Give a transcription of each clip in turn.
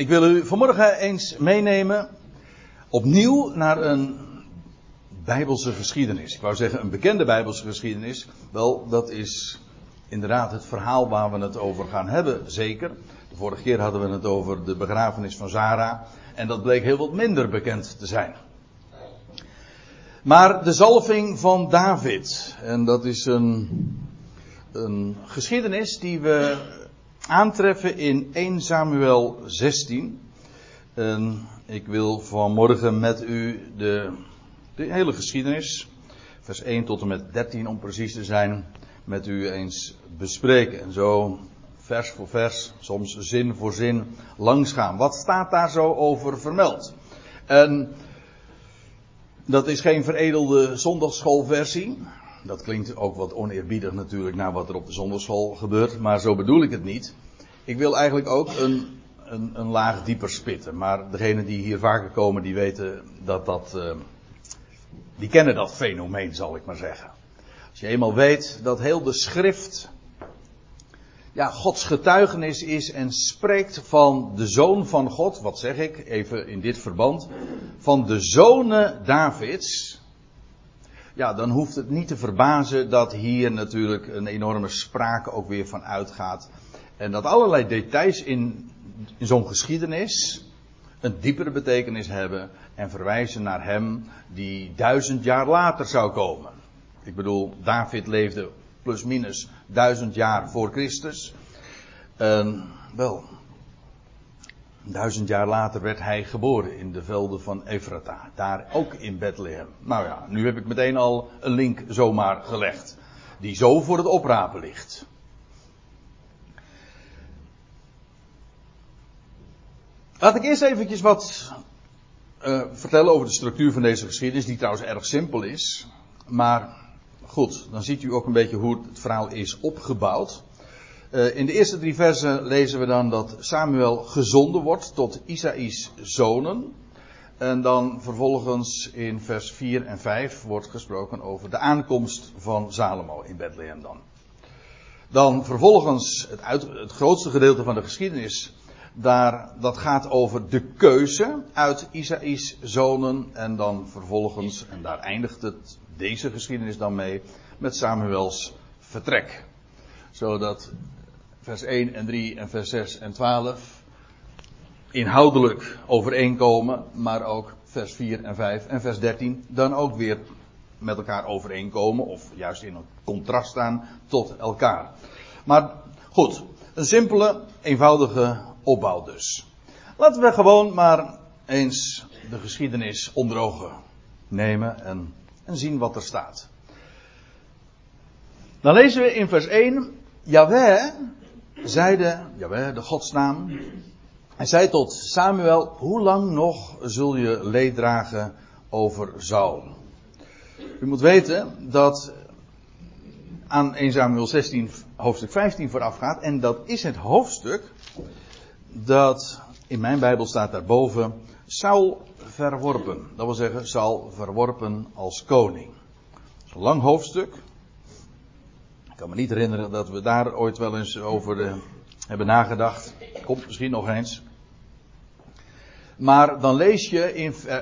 Ik wil u vanmorgen eens meenemen opnieuw naar een Bijbelse geschiedenis. Ik wou zeggen een bekende Bijbelse geschiedenis. Wel, dat is inderdaad het verhaal waar we het over gaan hebben, zeker. De vorige keer hadden we het over de begrafenis van Zara. En dat bleek heel wat minder bekend te zijn. Maar de zalving van David. En dat is een, een geschiedenis die we aantreffen in 1 Samuel 16. En ik wil vanmorgen met u de, de hele geschiedenis, vers 1 tot en met 13 om precies te zijn, met u eens bespreken. En zo vers voor vers, soms zin voor zin langs gaan. Wat staat daar zo over vermeld? En dat is geen veredelde zondagschoolversie. Dat klinkt ook wat oneerbiedig natuurlijk naar wat er op de zondagschool gebeurt, maar zo bedoel ik het niet. Ik wil eigenlijk ook een, een, een laag dieper spitten, maar degenen die hier vaker komen, die weten dat dat, uh, die kennen dat fenomeen, zal ik maar zeggen. Als je eenmaal weet dat heel de schrift, ja, Gods getuigenis is en spreekt van de zoon van God, wat zeg ik, even in dit verband, van de zonen Davids, ja, dan hoeft het niet te verbazen dat hier natuurlijk een enorme sprake ook weer van uitgaat. En dat allerlei details in, in zo'n geschiedenis een diepere betekenis hebben en verwijzen naar hem die duizend jaar later zou komen. Ik bedoel, David leefde plus minus duizend jaar voor Christus. En, wel, Duizend jaar later werd hij geboren in de velden van Efrata. Daar ook in Bethlehem. Nou ja, nu heb ik meteen al een link zomaar gelegd. Die zo voor het oprapen ligt. Laat ik eerst eventjes wat uh, vertellen over de structuur van deze geschiedenis. Die trouwens erg simpel is. Maar goed, dan ziet u ook een beetje hoe het verhaal is opgebouwd. Uh, in de eerste drie versen lezen we dan dat Samuel gezonden wordt tot Isaïs zonen. En dan vervolgens in vers 4 en 5 wordt gesproken over de aankomst van Salomo in Bethlehem dan. Dan vervolgens het, het grootste gedeelte van de geschiedenis. Daar, dat gaat over de keuze uit Isaïs zonen. En dan vervolgens, en daar eindigt het, deze geschiedenis dan mee, met Samuels vertrek. Zodat vers 1 en 3 en vers 6 en 12 inhoudelijk overeenkomen, maar ook vers 4 en 5 en vers 13 dan ook weer met elkaar overeenkomen of juist in een contrast staan tot elkaar. Maar goed, een simpele, eenvoudige opbouw dus. Laten we gewoon maar eens de geschiedenis onder ogen nemen en, en zien wat er staat. Dan lezen we in vers 1, Jaweh zeide, jawel, de godsnaam. Hij zei tot Samuel, hoe lang nog zul je leed dragen over Saul? U moet weten dat aan 1 Samuel 16 hoofdstuk 15 voorafgaat. En dat is het hoofdstuk dat in mijn Bijbel staat daarboven Saul verworpen. Dat wil zeggen Saul verworpen als koning. Een lang hoofdstuk kan me niet herinneren dat we daar ooit wel eens over uh, hebben nagedacht. Komt misschien nog eens. Maar dan lees je in, uh,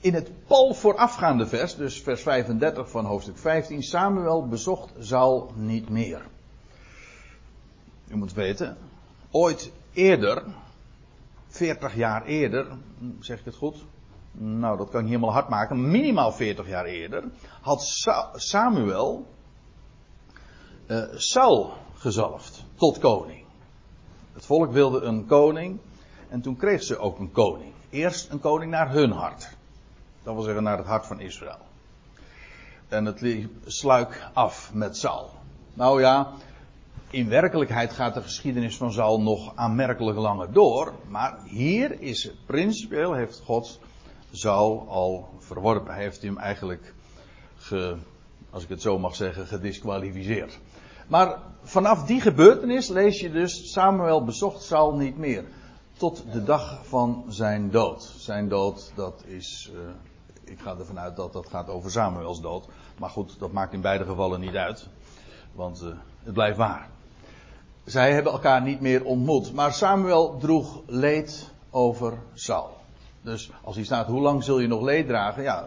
in het pal voorafgaande vers, dus vers 35 van hoofdstuk 15, Samuel bezocht Saul niet meer. U moet weten, ooit eerder, 40 jaar eerder, zeg ik het goed? Nou, dat kan ik helemaal hard maken. Minimaal 40 jaar eerder had Samuel uh, Saul gezalfd tot koning. Het volk wilde een koning en toen kreeg ze ook een koning. Eerst een koning naar hun hart. Dat wil zeggen naar het hart van Israël. En het liep sluik af met Saul. Nou ja, in werkelijkheid gaat de geschiedenis van Saul nog aanmerkelijk langer door. Maar hier is het principieel, heeft God Saul al verworpen. Heeft hem eigenlijk, ge, als ik het zo mag zeggen, gedisqualificeerd. Maar vanaf die gebeurtenis lees je dus Samuel bezocht Saul niet meer. Tot de dag van zijn dood. Zijn dood, dat is. Uh, ik ga ervan uit dat dat gaat over Samuels dood. Maar goed, dat maakt in beide gevallen niet uit. Want uh, het blijft waar. Zij hebben elkaar niet meer ontmoet. Maar Samuel droeg leed over Saul. Dus als hier staat, hoe lang zul je nog leed dragen? Ja,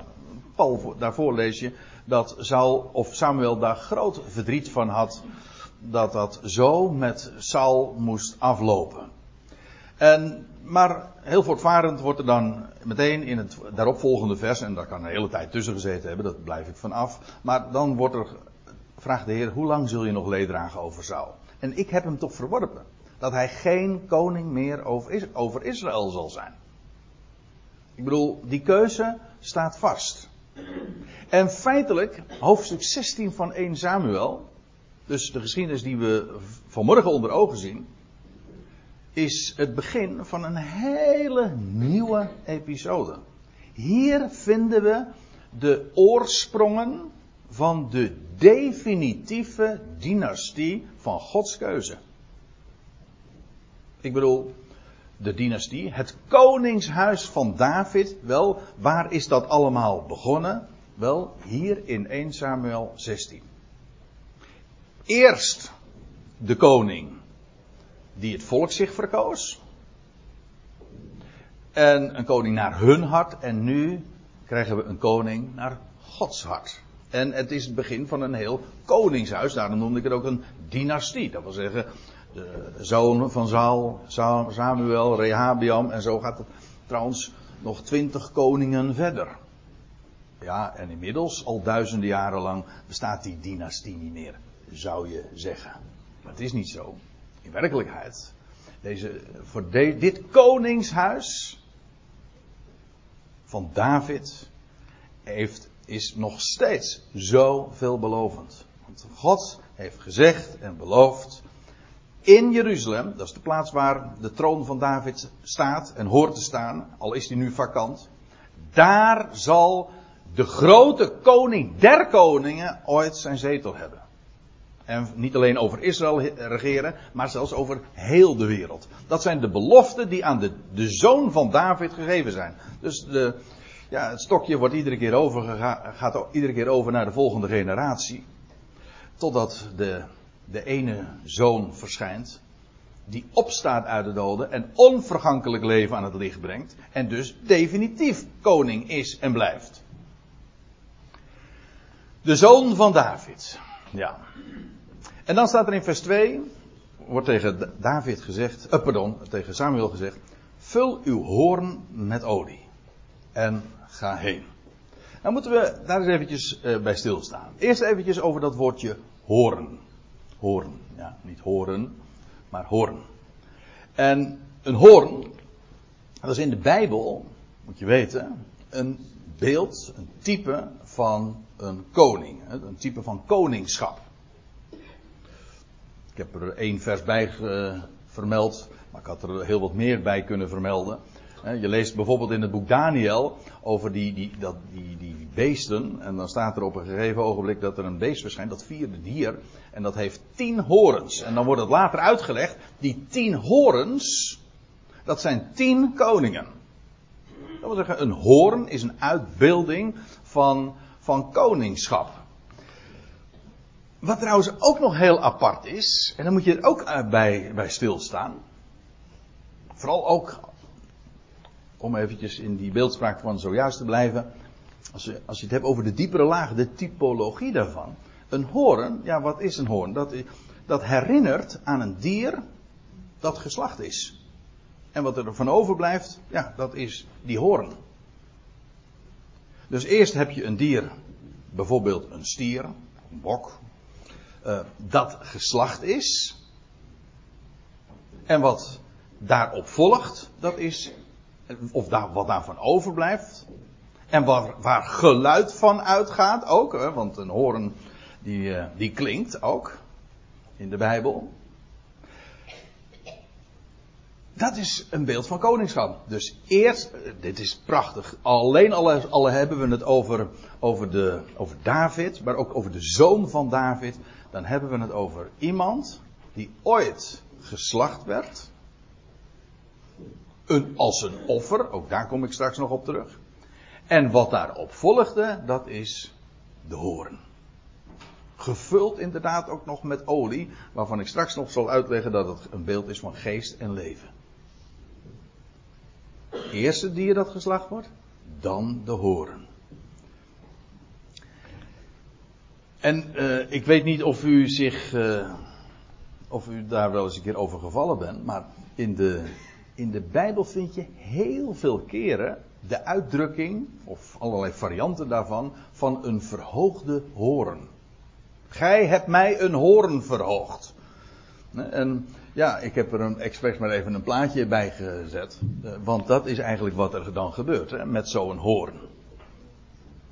Paul, daarvoor lees je dat Saul of Samuel daar groot verdriet van had. Dat dat zo met Saul moest aflopen. En, maar heel voortvarend wordt er dan meteen in het daaropvolgende vers, en daar kan een hele tijd tussen gezeten hebben, dat blijf ik vanaf. Maar dan wordt er, vraagt de Heer, hoe lang zul je nog leed dragen over Saul? En ik heb hem toch verworpen. Dat hij geen koning meer over Israël zal zijn. Ik bedoel, die keuze staat vast. En feitelijk, hoofdstuk 16 van 1 Samuel, dus de geschiedenis die we vanmorgen onder ogen zien, is het begin van een hele nieuwe episode. Hier vinden we de oorsprongen van de definitieve dynastie van Gods keuze. Ik bedoel, de dynastie, het koningshuis van David. Wel, waar is dat allemaal begonnen? Wel, hier in 1 Samuel 16. Eerst de koning die het volk zich verkoos. En een koning naar hun hart. En nu krijgen we een koning naar Gods hart. En het is het begin van een heel koningshuis. Daarom noemde ik het ook een dynastie. Dat wil zeggen, de zoon van Saul, Samuel, Rehabiam. En zo gaat het trouwens nog twintig koningen verder. Ja, en inmiddels, al duizenden jaren lang, bestaat die dynastie niet meer, zou je zeggen. Maar het is niet zo. In werkelijkheid, deze, voor dit koningshuis van David heeft, is nog steeds zo veelbelovend. Want God heeft gezegd en beloofd in Jeruzalem, dat is de plaats waar de troon van David staat en hoort te staan, al is die nu vakant. Daar zal de grote koning der koningen ooit zijn zetel hebben. En niet alleen over Israël regeren, maar zelfs over heel de wereld. Dat zijn de beloften die aan de, de zoon van David gegeven zijn. Dus de, ja, het stokje wordt iedere keer over, gaat iedere keer over naar de volgende generatie. Totdat de, de ene zoon verschijnt. Die opstaat uit de doden en onvergankelijk leven aan het licht brengt. En dus definitief koning is en blijft. De zoon van David. Ja. En dan staat er in vers 2, wordt tegen David gezegd, uh, pardon, tegen Samuel gezegd, vul uw hoorn met olie en ga heen. Nou moeten we daar eens eventjes uh, bij stilstaan. Eerst eventjes over dat woordje hoorn. Hoorn, ja, niet horen, maar hoorn. En een hoorn, dat is in de Bijbel, moet je weten, een beeld, een type van een koning. Een type van koningschap. Ik heb er één vers bij vermeld, maar ik had er heel wat meer bij kunnen vermelden. Je leest bijvoorbeeld in het boek Daniel over die, die, dat, die, die beesten. En dan staat er op een gegeven ogenblik dat er een beest verschijnt, dat vierde dier. En dat heeft tien horens. En dan wordt het later uitgelegd, die tien horens, dat zijn tien koningen. Dat wil zeggen, een hoorn is een uitbeelding van, van koningschap. Wat trouwens ook nog heel apart is, en dan moet je er ook eh, bij, bij stilstaan. Vooral ook, om eventjes in die beeldspraak van zojuist te blijven. Als je, als je het hebt over de diepere lagen, de typologie daarvan. Een hoorn, ja wat is een hoorn? Dat, dat herinnert aan een dier dat geslacht is. En wat er van overblijft, ja dat is die hoorn. Dus eerst heb je een dier, bijvoorbeeld een stier, een bok, uh, dat geslacht is. En wat daarop volgt, dat is, of daar, wat daarvan overblijft. En waar, waar geluid van uitgaat ook, hè, want een hoorn die, uh, die klinkt ook in de Bijbel. Dat is een beeld van koningschap. Dus eerst, eh, dit is prachtig. Alleen alle, alle hebben we het over, over, de, over David, maar ook over de zoon van David dan hebben we het over iemand die ooit geslacht werd. Een, als een offer, ook daar kom ik straks nog op terug. En wat daarop volgde, dat is de hoorn. Gevuld inderdaad ook nog met olie, waarvan ik straks nog zal uitleggen dat het een beeld is van geest en leven. eerste dier dat geslacht wordt, dan de horen. En uh, ik weet niet of u zich, uh, of u daar wel eens een keer over gevallen bent, maar in de, in de Bijbel vind je heel veel keren de uitdrukking, of allerlei varianten daarvan, van een verhoogde horen. Gij hebt mij een hoorn verhoogd. En ja, ik heb er een, expres maar even een plaatje bij gezet. Eh, want dat is eigenlijk wat er dan gebeurt hè, met zo'n hoorn.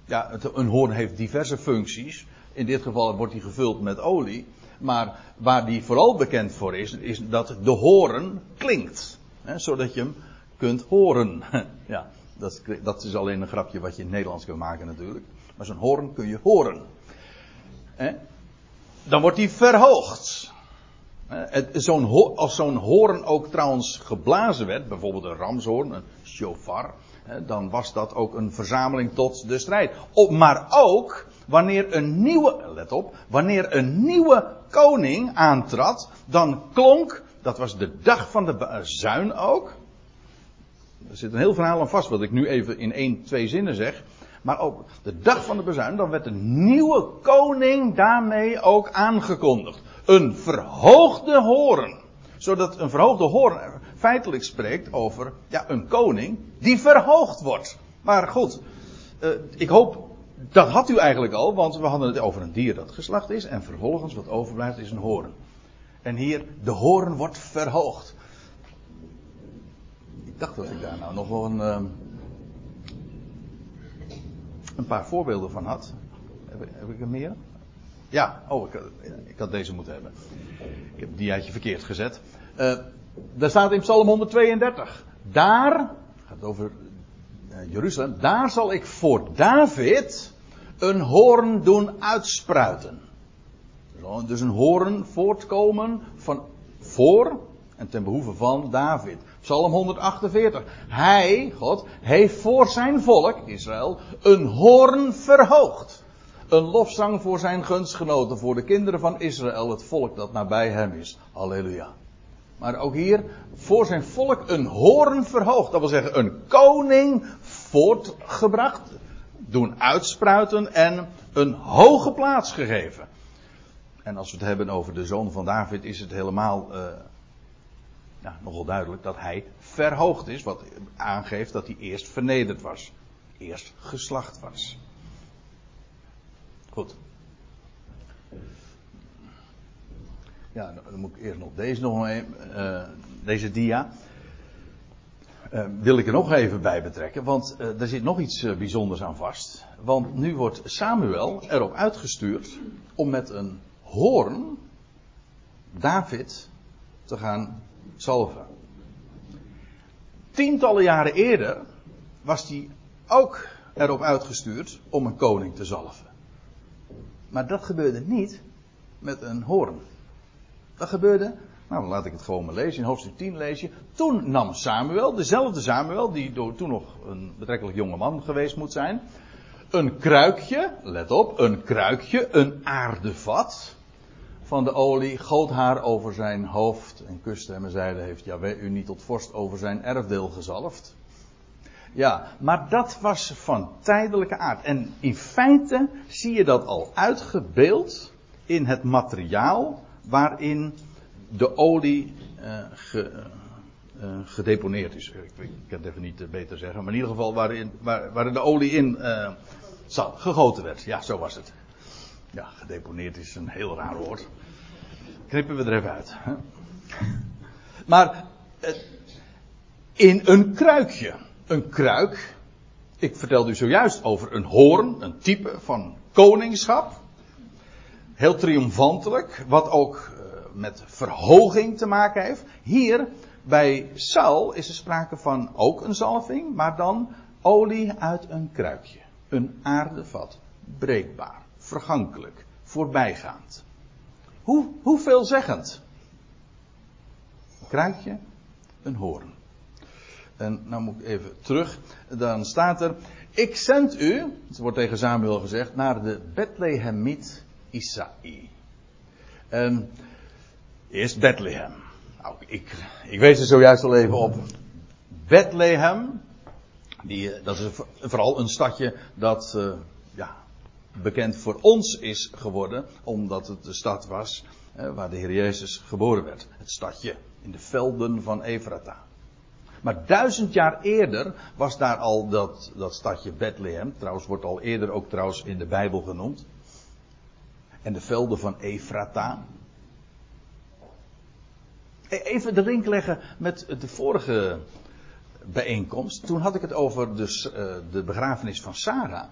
Ja, een hoorn heeft diverse functies. In dit geval wordt hij gevuld met olie. Maar waar die vooral bekend voor is, is dat de hoorn klinkt. Hè, zodat je hem kunt horen. ja, dat, dat, is alleen een grapje wat je in het Nederlands kunt maken natuurlijk. Maar zo'n hoorn kun je horen. Hè? Dan wordt hij verhoogd. Als zo'n hoorn ook trouwens geblazen werd, bijvoorbeeld een ramshoorn, een shofar, dan was dat ook een verzameling tot de strijd. Maar ook wanneer een nieuwe, let op, wanneer een nieuwe koning aantrad, dan klonk, dat was de dag van de zuin ook. Er zit een heel verhaal aan vast, wat ik nu even in één, twee zinnen zeg. Maar ook de dag van de bezuin, dan werd een nieuwe koning daarmee ook aangekondigd. Een verhoogde hoorn. Zodat een verhoogde hoorn feitelijk spreekt over ja, een koning die verhoogd wordt. Maar goed, uh, ik hoop, dat had u eigenlijk al, want we hadden het over een dier dat geslacht is. En vervolgens wat overblijft is een hoorn. En hier, de hoorn wordt verhoogd. Ik dacht dat ik daar nou nog wel een, uh, een paar voorbeelden van had. Heb, heb ik er meer? Ja, oh, ik, ik, had deze moeten hebben. Ik heb die uitje verkeerd gezet. Uh, daar staat in Psalm 132. Daar, gaat over uh, Jeruzalem, daar zal ik voor David een hoorn doen uitspruiten. Dus een hoorn voortkomen van voor en ten behoeve van David. Psalm 148. Hij, God, heeft voor zijn volk, Israël, een hoorn verhoogd. Een lofzang voor zijn gunstgenoten, voor de kinderen van Israël, het volk dat nabij hem is. Halleluja. Maar ook hier, voor zijn volk een hoorn verhoogd. Dat wil zeggen, een koning voortgebracht, doen uitspruiten en een hoge plaats gegeven. En als we het hebben over de zoon van David, is het helemaal uh, nogal duidelijk dat hij verhoogd is. Wat aangeeft dat hij eerst vernederd was. Eerst geslacht was. Goed. Ja, dan moet ik eerst nog deze nog een, uh, deze dia. Uh, wil ik er nog even bij betrekken, want uh, er zit nog iets bijzonders aan vast. Want nu wordt Samuel erop uitgestuurd om met een hoorn David te gaan zalven. Tientallen jaren eerder was hij ook erop uitgestuurd om een koning te zalven. Maar dat gebeurde niet met een hoorn. Dat gebeurde, nou laat ik het gewoon maar lezen. In hoofdstuk 10 lees je. Toen nam Samuel, dezelfde Samuel, die door, toen nog een betrekkelijk jonge man geweest moet zijn. Een kruikje, let op, een kruikje, een aardevat van de olie, goot haar over zijn hoofd en kuste hem en zeide, heeft Jaweh u niet tot vorst over zijn erfdeel gezalfd? Ja, maar dat was van tijdelijke aard. En in feite zie je dat al uitgebeeld in het materiaal waarin de olie uh, ge, uh, gedeponeerd is. Ik, ik, kan het even niet beter zeggen, maar in ieder geval waarin, waar, de olie in uh, gegoten werd. Ja, zo was het. Ja, gedeponeerd is een heel raar woord. Knippen we er even uit. Hè? Maar in een kruikje. Een kruik. Ik vertelde u zojuist over een hoorn, een type van koningschap. Heel triomfantelijk, wat ook uh, met verhoging te maken heeft. Hier bij Saul is er sprake van ook een zalving, maar dan olie uit een kruikje. Een aardevat. Breekbaar, vergankelijk, voorbijgaand. Hoe, hoeveelzeggend? Een kruikje, een hoorn. En nou moet ik even terug. Dan staat er: Ik zend u, het wordt tegen Samuel gezegd, naar de Bethlehemiet Isaï. En eerst Bethlehem. Nou, ik, ik wees er zojuist al even op. Bethlehem, Die, dat is vooral een stadje dat uh, ja, bekend voor ons is geworden, omdat het de stad was uh, waar de Heer Jezus geboren werd. Het stadje in de velden van Efrata. Maar duizend jaar eerder was daar al dat, dat stadje Bethlehem. Trouwens wordt al eerder ook trouwens in de Bijbel genoemd. En de velden van Efrata. E, even de link leggen met de vorige bijeenkomst. Toen had ik het over dus, de begrafenis van Sarah.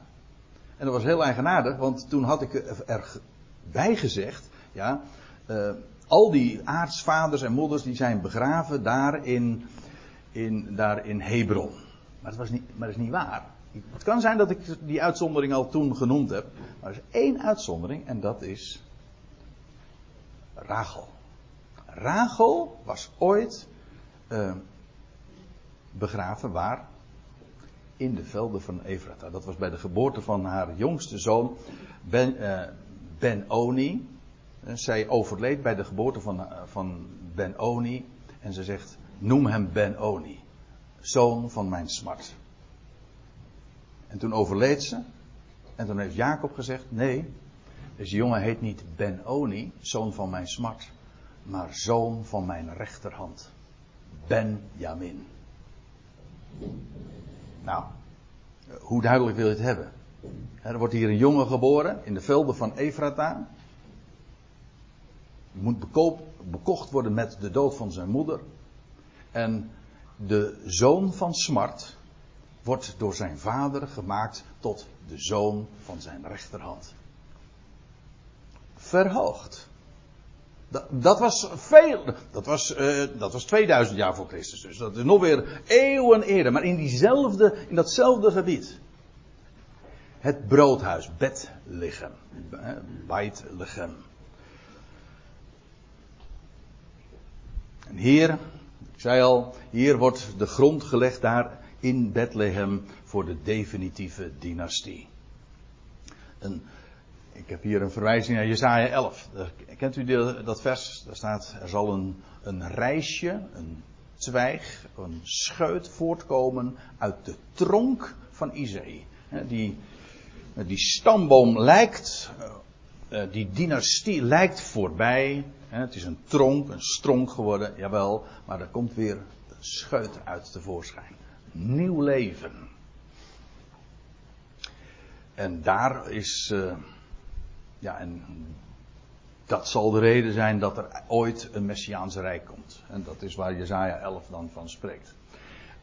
En dat was heel eigenaardig, want toen had ik erbij gezegd, ja, uh, al die aartsvaders en moeders die zijn begraven daar in, in, daar in Hebron. Maar dat, was niet, maar dat is niet waar. Het kan zijn dat ik die uitzondering al toen genoemd heb. Maar er is één uitzondering en dat is Rachel. Rachel was ooit uh, begraven waar? In de velden van Efrata. Dat was bij de geboorte van haar jongste zoon Ben, uh, ben Oni. Zij overleed bij de geboorte van, uh, van Ben Oni. En ze zegt, noem hem Ben Oni. Zoon van mijn smart. En toen overleed ze. En toen heeft Jacob gezegd, nee, deze jongen heet niet Ben Oni, zoon van mijn smart. Maar zoon van mijn rechterhand. Benjamin. Nou, hoe duidelijk wil je het hebben? Er wordt hier een jongen geboren in de velden van Efrata. Moet bekoop, bekocht worden met de dood van zijn moeder. En de zoon van Smart wordt door zijn vader gemaakt tot de zoon van zijn rechterhand. Verhoogd. Dat, was veel. Dat was, uh, dat was 2000 jaar voor Christus. Dus dat is nog weer eeuwen eerder. Maar in diezelfde, in datzelfde gebied. Het broodhuis, Bethlehem. Bethlehem. En hier, ik zei al, hier wordt de grond gelegd daar in Bethlehem voor de definitieve dynastie. Een ik heb hier een verwijzing naar Jesaja 11. Kent u dat vers? Daar staat, er zal een, een reisje, een twijg, een scheut voortkomen uit de tronk van Isaïe. Die, die stamboom lijkt, eh, eh, die dynastie lijkt voorbij. Het is een tronk, een stronk geworden, jawel. Maar er komt weer een scheut uit tevoorschijn. Nieuw leven. En daar is... Uh, ja, en dat zal de reden zijn dat er ooit een Messiaanse rijk komt. En dat is waar Jezaja 11 dan van spreekt.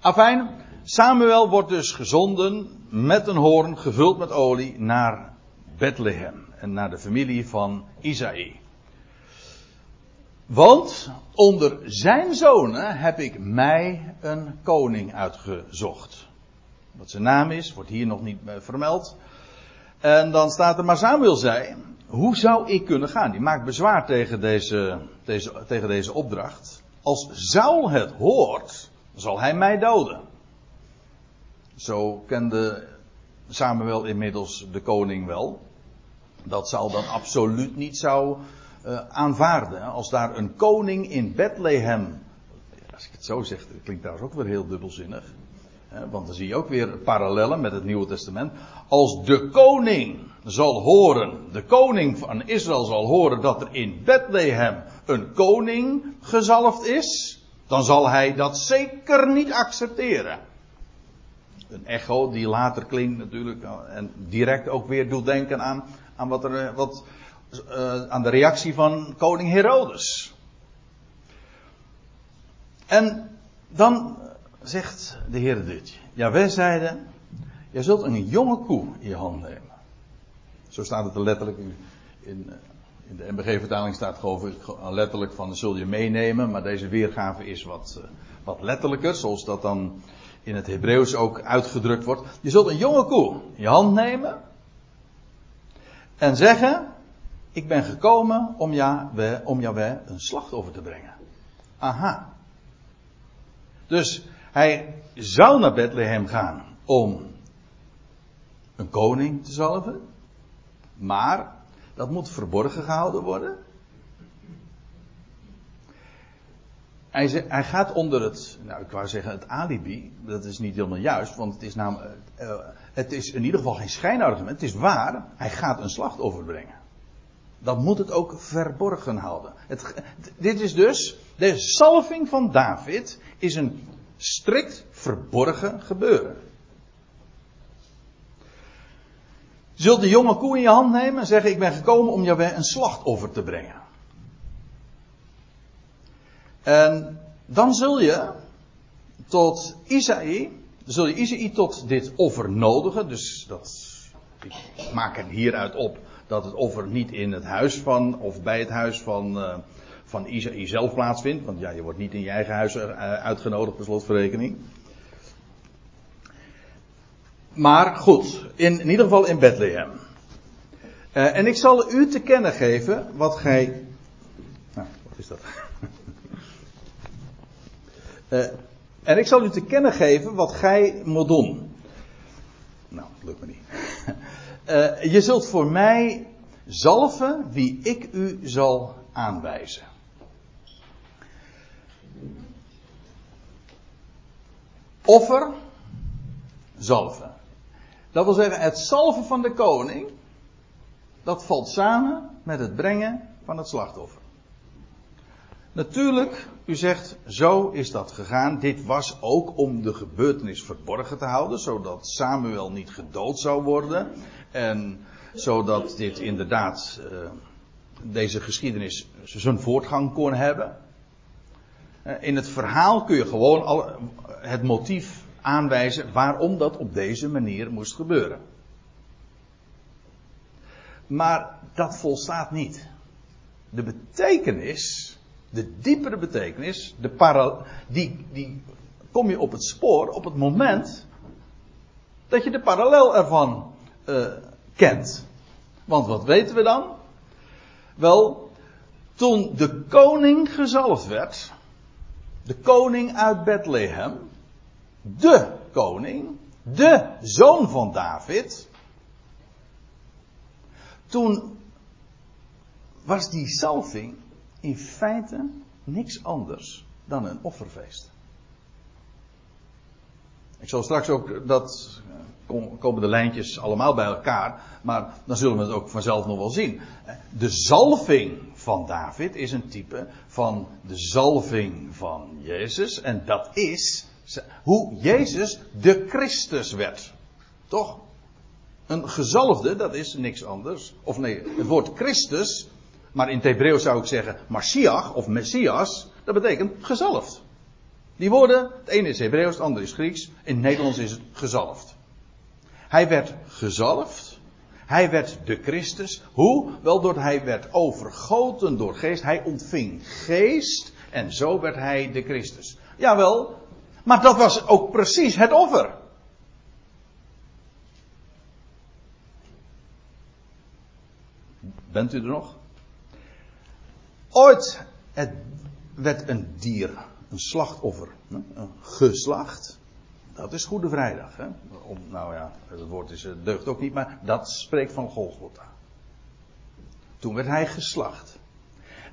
Afijn, Samuel wordt dus gezonden met een hoorn gevuld met olie naar Bethlehem en naar de familie van Isaïe. Want onder zijn zonen heb ik mij een koning uitgezocht. Wat zijn naam is, wordt hier nog niet vermeld. En dan staat er, maar Samuel zei, hoe zou ik kunnen gaan? Die maakt bezwaar tegen deze, deze, tegen deze opdracht. Als Saul het hoort, zal hij mij doden. Zo kende Samuel inmiddels de koning wel. Dat Saul dan absoluut niet zou uh, aanvaarden. Als daar een koning in Bethlehem. Als ik het zo zeg, dat klinkt trouwens ook weer heel dubbelzinnig. Want dan zie je ook weer parallellen met het Nieuwe Testament. Als de koning zal horen, de koning van Israël zal horen dat er in Bethlehem een koning gezalfd is, dan zal hij dat zeker niet accepteren. Een echo die later klinkt natuurlijk en direct ook weer doet denken aan, aan, wat er, wat, uh, aan de reactie van koning Herodes. En dan zegt de Heer dit. Ja, wij zeiden, je zult een jonge koe in je hand nemen. Zo staat het er letterlijk in, in, eh, de MBG-vertaling staat geloof ik letterlijk van zul je meenemen, maar deze weergave is wat, uh, wat letterlijker, zoals dat dan in het Hebreeuws ook uitgedrukt wordt. Je zult een jonge koe in je hand nemen en zeggen, ik ben gekomen om, Yahweh, om Yahweh een slachtoffer te brengen. Aha. Dus hij zou naar Bethlehem gaan om een koning te zalven. Maar dat moet verborgen gehouden worden. hij, hij, gaat onder het, nou ik wou zeggen het alibi, dat is niet helemaal juist, want het is namelijk, uh, het is in ieder geval geen schijnargument, het is waar, hij gaat een slachtoffer brengen. Dan moet het ook verborgen houden. Het, dit is dus, de salving van David is een strikt verborgen gebeuren. Je zult de jonge koe in je hand nemen en zeggen: Ik ben gekomen om jou een slachtoffer te brengen. En dan zul je tot Isaïe, zul je Isaïe tot dit offer nodigen. Dus dat, ik maak er hieruit op dat het offer niet in het huis van, of bij het huis van, uh, van Isaïe zelf plaatsvindt. Want ja, je wordt niet in je eigen huis uh, uitgenodigd, per slotverrekening. Maar goed, in, ieder geval in Bethlehem. Uh, en ik zal u te kennen geven wat gij. Nou, wat is dat? uh, en ik zal u te kennen geven wat gij moet doen. Nou, lukt me niet. Je zult voor mij zalven wie ik u zal aanwijzen. Offer, zalven. Dat wil zeggen, het zalven van de koning, dat valt samen met het brengen van het slachtoffer. Natuurlijk, u zegt, zo is dat gegaan. Dit was ook om de gebeurtenis verborgen te houden, zodat Samuel niet gedood zou worden. En zodat dit inderdaad, uh, deze geschiedenis zijn voortgang kon hebben. Uh, in het verhaal kun je gewoon al, het motief aanwijzen waarom dat op deze manier moest gebeuren. Maar dat volstaat niet. De betekenis, de diepere betekenis, de para, die, die kom je op het spoor op het moment dat je de parallel ervan uh, kent. Want wat weten we dan? Wel, toen de koning gezalfd werd, de koning uit Bethlehem, de koning, de zoon van David. Toen was die salving in feite niks anders dan een offerfeest. Ik zal straks ook dat komen de lijntjes allemaal bij elkaar, maar dan zullen we het ook vanzelf nog wel zien. De zalving van David is een type van de zalving van Jezus en dat is hoe Jezus de Christus werd. Toch? Een gezalfde, dat is niks anders. Of nee, het woord Christus, maar in het Hebreeuws zou ik zeggen Mashiach of Messias, dat betekent gezalfd. Die woorden, het ene is Hebreeuws, het andere is Grieks. In Nederlands is het gezalfd. Hij werd gezalfd. Hij werd de Christus. Hoe? Wel doordat hij werd overgoten door geest. Hij ontving geest en zo werd hij de Christus. Jawel, maar dat was ook precies het offer. Bent u er nog? Ooit het werd een dier, een slachtoffer, een geslacht. Dat is Goede Vrijdag. Hè? Om, nou ja, het woord is, deugt ook niet, maar dat spreekt van Golgotha. Toen werd hij geslacht.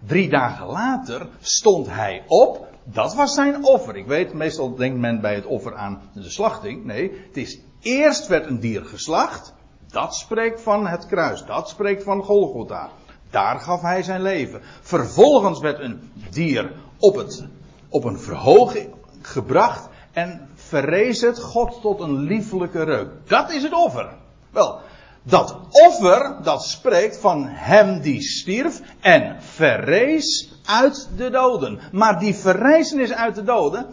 Drie dagen later stond hij op dat was zijn offer. Ik weet, meestal denkt men bij het offer aan de slachting. Nee, het is eerst werd een dier geslacht. Dat spreekt van het kruis. Dat spreekt van Golgotha. Daar gaf hij zijn leven. Vervolgens werd een dier op, het, op een verhoging gebracht. En verrees het God tot een liefelijke reuk. Dat is het offer. Wel, dat offer, dat spreekt van hem die stierf en verrees uit de doden. Maar die verrijzenis uit de doden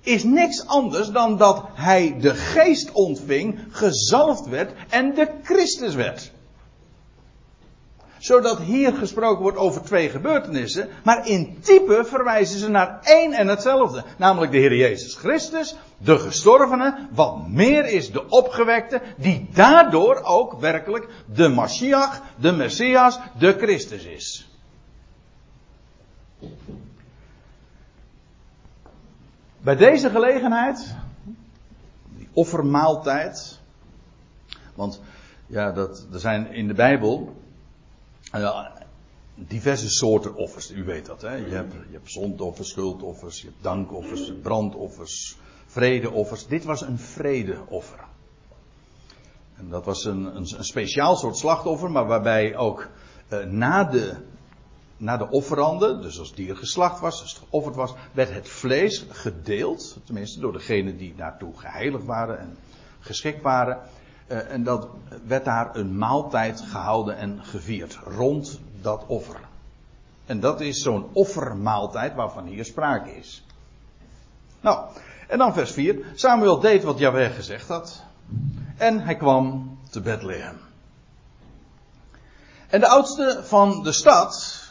is niks anders dan dat hij de geest ontving, gezalfd werd en de Christus werd. Zodat hier gesproken wordt over twee gebeurtenissen, maar in type verwijzen ze naar één en hetzelfde. Namelijk de Heer Jezus Christus, de gestorvene, wat meer is de opgewekte, die daardoor ook werkelijk de Mashiach, de Messias, de Christus is. Bij deze gelegenheid, die offermaaltijd, want ja, dat, er zijn in de Bijbel, uh, diverse soorten offers. U weet dat, hè? Je hebt, je hebt zondoffers, schuldoffers, je hebt dankoffers, brandoffers, vredeoffers. Dit was een vredeoffer. En dat was een, een, een speciaal soort slachtoffer, maar waarbij ook uh, na de na de offeranden, dus als het dier geslacht was, als het geofferd was, werd het vlees gedeeld, tenminste door degenen die daartoe geheiligd waren en geschikt waren. Uh, en dat werd daar een maaltijd gehouden en gevierd rond dat offer. En dat is zo'n offermaaltijd waarvan hier sprake is. Nou, en dan vers 4. Samuel deed wat Jahweh gezegd had. En hij kwam te Bethlehem. En de oudste van de stad,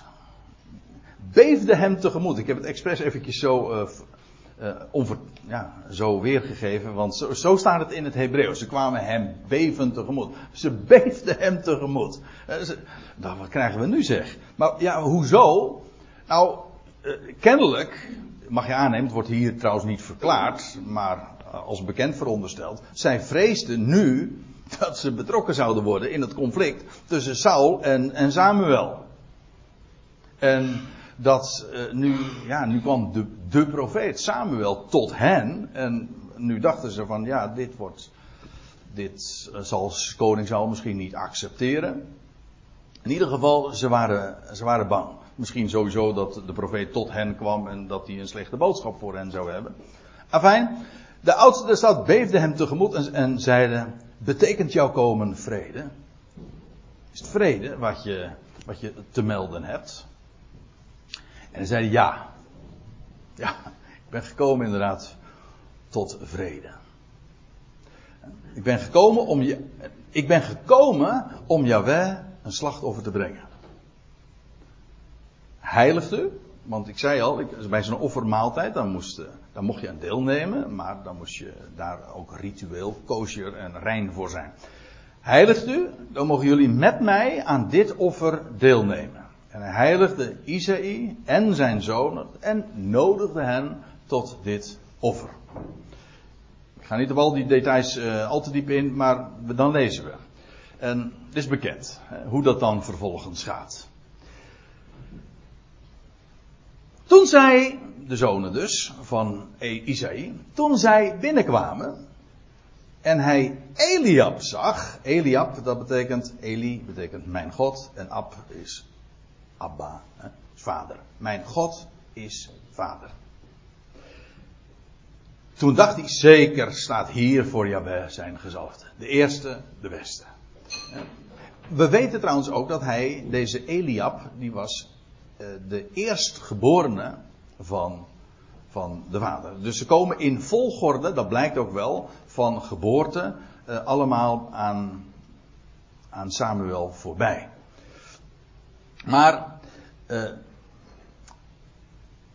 beefde hem tegemoet. Ik heb het expres eventjes zo, uh, uh, onver, ja, zo weergegeven, want zo, staat het in het Hebreeuws. Ze kwamen hem bevend tegemoet. Ze beefden hem tegemoet. Uh, wat krijgen we nu zeg? Maar ja, hoezo? Nou, kennelijk, mag je aannemen, het wordt hier trouwens niet verklaard, maar als bekend verondersteld. Zij vreesden nu dat ze betrokken zouden worden in het conflict tussen Saul en, en Samuel. En dat uh, nu, ja, nu kwam de, de profeet Samuel tot hen. En nu dachten ze van, ja, dit wordt, dit zal koning Saul misschien niet accepteren. In ieder geval, ze waren, ze waren bang. Misschien sowieso dat de profeet tot hen kwam en dat hij een slechte boodschap voor hen zou hebben. Afijn, de oudste der stad beefde hem tegemoet en, en zeiden, betekent jouw komen vrede? Is het vrede wat je, wat je te melden hebt? En zei ja. Ja, ik ben gekomen inderdaad tot vrede. Ik ben gekomen om je, ik ben gekomen om Yahweh een slachtoffer te brengen. Heiligde, want ik zei al, bij zo'n offermaaltijd, dan, moest, dan mocht je aan deelnemen, maar dan moest je daar ook ritueel, kosher en rein voor zijn. Heiligt u, dan mogen jullie met mij aan dit offer deelnemen. En hij heiligde Isaïe en zijn zonen en nodigde hen tot dit offer. Ik ga niet op al die details uh, al te diep in, maar dan lezen we. En het is bekend hè, hoe dat dan vervolgens gaat. Toen zij, de zonen dus, van Isaïe, toen zij binnenkwamen en hij Eliab zag, Eliab dat betekent, Eli betekent mijn God en Ab is Abba, hè, vader. Mijn God is vader. Toen dacht hij, zeker staat hier voor Jahweh zijn gezalfde. De eerste, de beste. We weten trouwens ook dat hij, deze Eliab, die was uh, de eerstgeborene van, van de vader. Dus ze komen in volgorde, dat blijkt ook wel, van geboorte uh, allemaal aan, aan Samuel voorbij. Maar uh,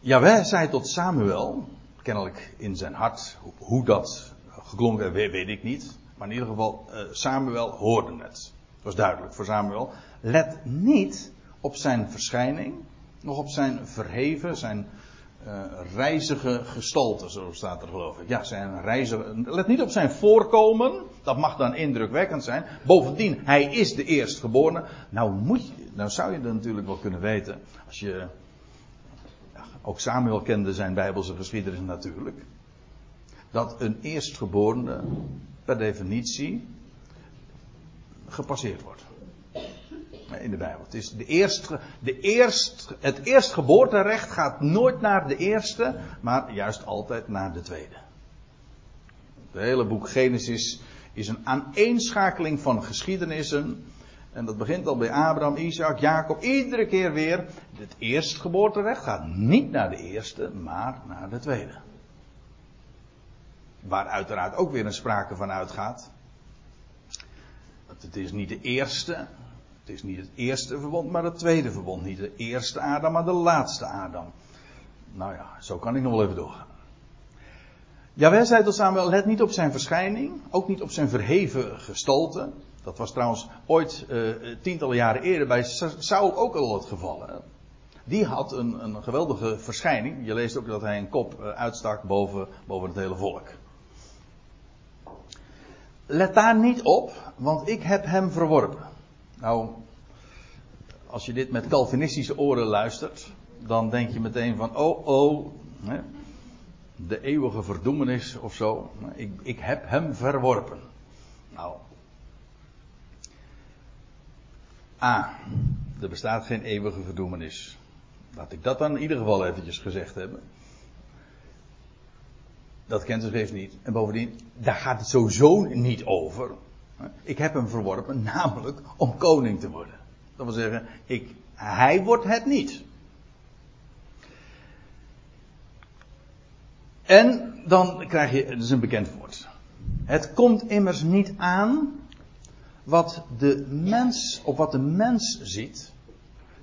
Jawel zei tot Samuel, kennelijk in zijn hart, hoe dat geklonken weet, weet ik niet. Maar in ieder geval, uh, Samuel hoorde het. Dat was duidelijk voor Samuel. Let niet op zijn verschijning, nog op zijn verheven, zijn uh, reizige gestalte, zo staat er geloof ik. Ja, zijn reizige. Let niet op zijn voorkomen, dat mag dan indrukwekkend zijn. Bovendien, hij is de eerstgeborene. Nou, moet nou zou je dat natuurlijk wel kunnen weten, als je. Ja, ook Samuel kende zijn Bijbelse geschiedenis natuurlijk. Dat een eerstgeborene per definitie gepasseerd wordt in de Bijbel. Het is de eerste, de eerst, het eerstgeboorterecht gaat nooit naar de eerste, maar juist altijd naar de tweede. Het hele boek Genesis is een aaneenschakeling van geschiedenissen. En dat begint al bij Abraham, Isaac, Jacob. Iedere keer weer. Het eerstgeboorterecht gaat niet naar de eerste, maar naar de tweede. Waar uiteraard ook weer een sprake van uitgaat. Het is niet de eerste, het is niet het eerste verbond, maar het tweede verbond. Niet de eerste Adam, maar de laatste Adam. Nou ja, zo kan ik nog wel even doorgaan. Jawel zei tot Samuel, let niet op zijn verschijning, ook niet op zijn verheven gestalte. Dat was trouwens ooit uh, tientallen jaren eerder bij Saul ook al het geval. Die had een, een, geweldige verschijning. Je leest ook dat hij een kop uh, uitstak boven, boven het hele volk. Let daar niet op, want ik heb hem verworpen. Nou, als je dit met Calvinistische oren luistert, dan denk je meteen van, oh, oh, de eeuwige verdoemenis of zo. Ik, ik heb hem verworpen. Nou. A. Er bestaat geen eeuwige verdoemenis. Laat ik dat dan in ieder geval eventjes gezegd hebben. Dat kent de schrift niet. En bovendien, daar gaat het sowieso niet over. Ik heb hem verworpen, namelijk om koning te worden. Dat wil zeggen, ik, hij wordt het niet. En dan krijg je, dat is een bekend woord. Het komt immers niet aan wat de mens, op wat de mens ziet.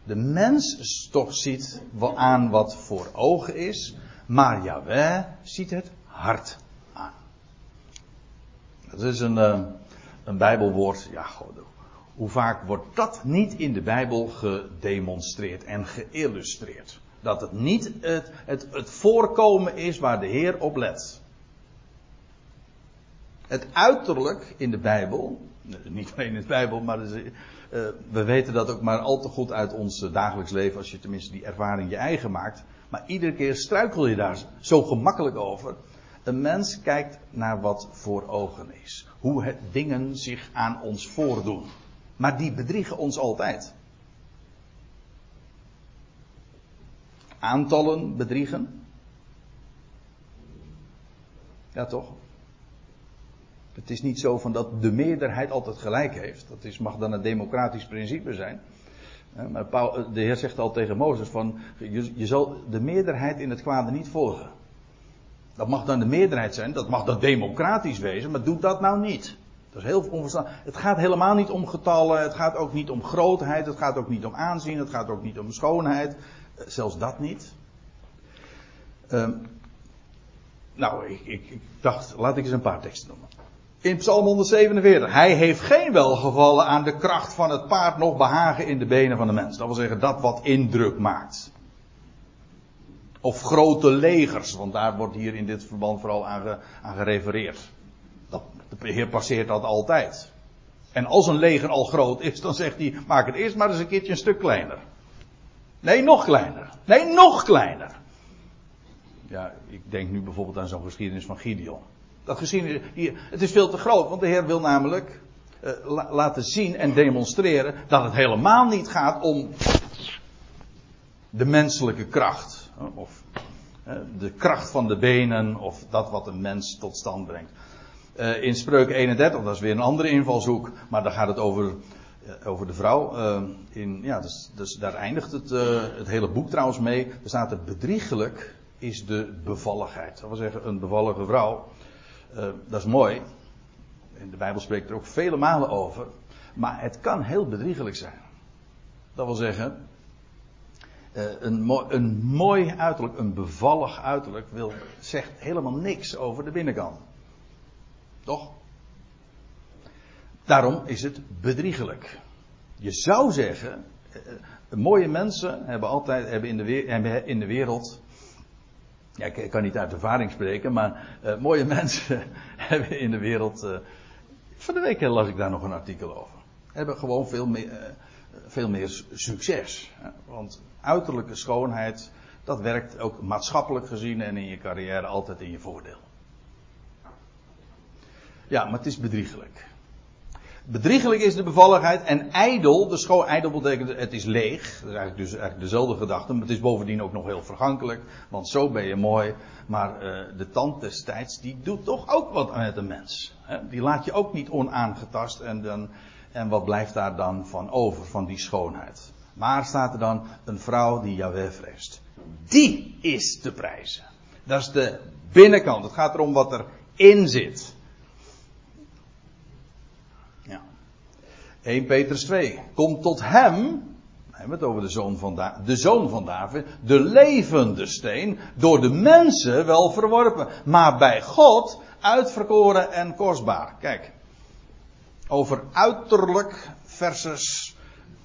De mens toch ziet aan wat voor ogen is, maar Jaweh ziet het hart aan. Dat is een, eh, een Bijbelwoord. Ja, God, hoe vaak wordt dat niet in de Bijbel gedemonstreerd en geïllustreerd? Dat het niet het, het, het voorkomen is waar de Heer op let. Het uiterlijk in de Bijbel, niet alleen in de Bijbel, maar uh, we weten dat ook maar al te goed uit ons dagelijks leven, als je tenminste die ervaring je eigen maakt. Maar iedere keer struikel je daar zo gemakkelijk over. Een mens kijkt naar wat voor ogen is. Hoe het dingen zich aan ons voordoen. Maar die bedriegen ons altijd. Aantallen bedriegen. Ja, toch? Het is niet zo van dat de meerderheid altijd gelijk heeft. Dat is, mag dan een democratisch principe zijn. Maar de Heer zegt al tegen Mozes van, je, je zal de meerderheid in het kwade niet volgen. Dat mag dan de meerderheid zijn, dat mag dan democratisch wezen, maar doe dat nou niet. Dat is heel onverstandig. Het gaat helemaal niet om getallen, het gaat ook niet om grootheid, het gaat ook niet om aanzien, het gaat ook niet om schoonheid. Eh, zelfs dat niet. Um, nou, ik, ik, ik, dacht, laat ik eens een paar teksten noemen. In Psalm 147. Hij heeft geen welgevallen aan de kracht van het paard, nog behagen in de benen van de mens. Dat wil zeggen, dat wat indruk maakt. Of grote legers, want daar wordt hier in dit verband vooral aan, aan gerefereerd. Dat, de Heer passeert dat altijd. En als een leger al groot is, dan zegt hij: maak het eerst maar eens een keertje een stuk kleiner. Nee, nog kleiner. Nee, nog kleiner. Ja, ik denk nu bijvoorbeeld aan zo'n geschiedenis van Gideon. Dat geschiedenis, het is veel te groot, want de Heer wil namelijk uh, laten zien en demonstreren dat het helemaal niet gaat om de menselijke kracht. Of uh, de kracht van de benen, of dat wat een mens tot stand brengt. Uh, in Spreuk 31, dat is weer een andere invalshoek, maar daar gaat het over eh, over de vrouw. In, ja, dus, dus daar eindigt het, het hele boek trouwens mee. Er staat er bedriegelijk is de bevalligheid. Dat wil zeggen, een bevallige vrouw. Dat is mooi. In de Bijbel spreekt er ook vele malen over. Maar het kan heel bedriegelijk zijn. Dat wil zeggen, een, mooi, een mooi uiterlijk, een bevallig uiterlijk, wil, zegt helemaal niks over de binnenkant. Toch? Daarom is het bedriegelijk. Je zou zeggen, eh, mooie mensen hebben altijd hebben in, de, in de wereld. Ja, ik kan niet uit ervaring spreken, maar mooie mensen hebben in de wereld. Uh, van de week las ik daar nog een artikel over. Hebben gewoon veel meer, veel meer succes. Want uiterlijke schoonheid, dat werkt ook maatschappelijk gezien en in je carrière altijd in je voordeel. Ja, maar het is bedriegelijk. Bedriegelijk is de bevalligheid en ijdel, de schoon, ijdel betekent het is leeg. Dat is eigenlijk dus eigenlijk dezelfde gedachte, maar het is bovendien ook nog heel vergankelijk. Want zo ben je mooi, maar uh, de tand destijds, die doet toch ook wat met een mens. Hè? Die laat je ook niet onaangetast en, dan, en wat blijft daar dan van over, van die schoonheid. Maar staat er dan een vrouw die Yahweh vreest. Die is te prijzen. Dat is de binnenkant. Het gaat erom wat erin zit. 1 Petrus 2. Kom tot hem, we hebben het over de zoon van, de zoon van David, de levende steen, door de mensen wel verworpen, maar bij God uitverkoren en kostbaar. Kijk, over uiterlijk versus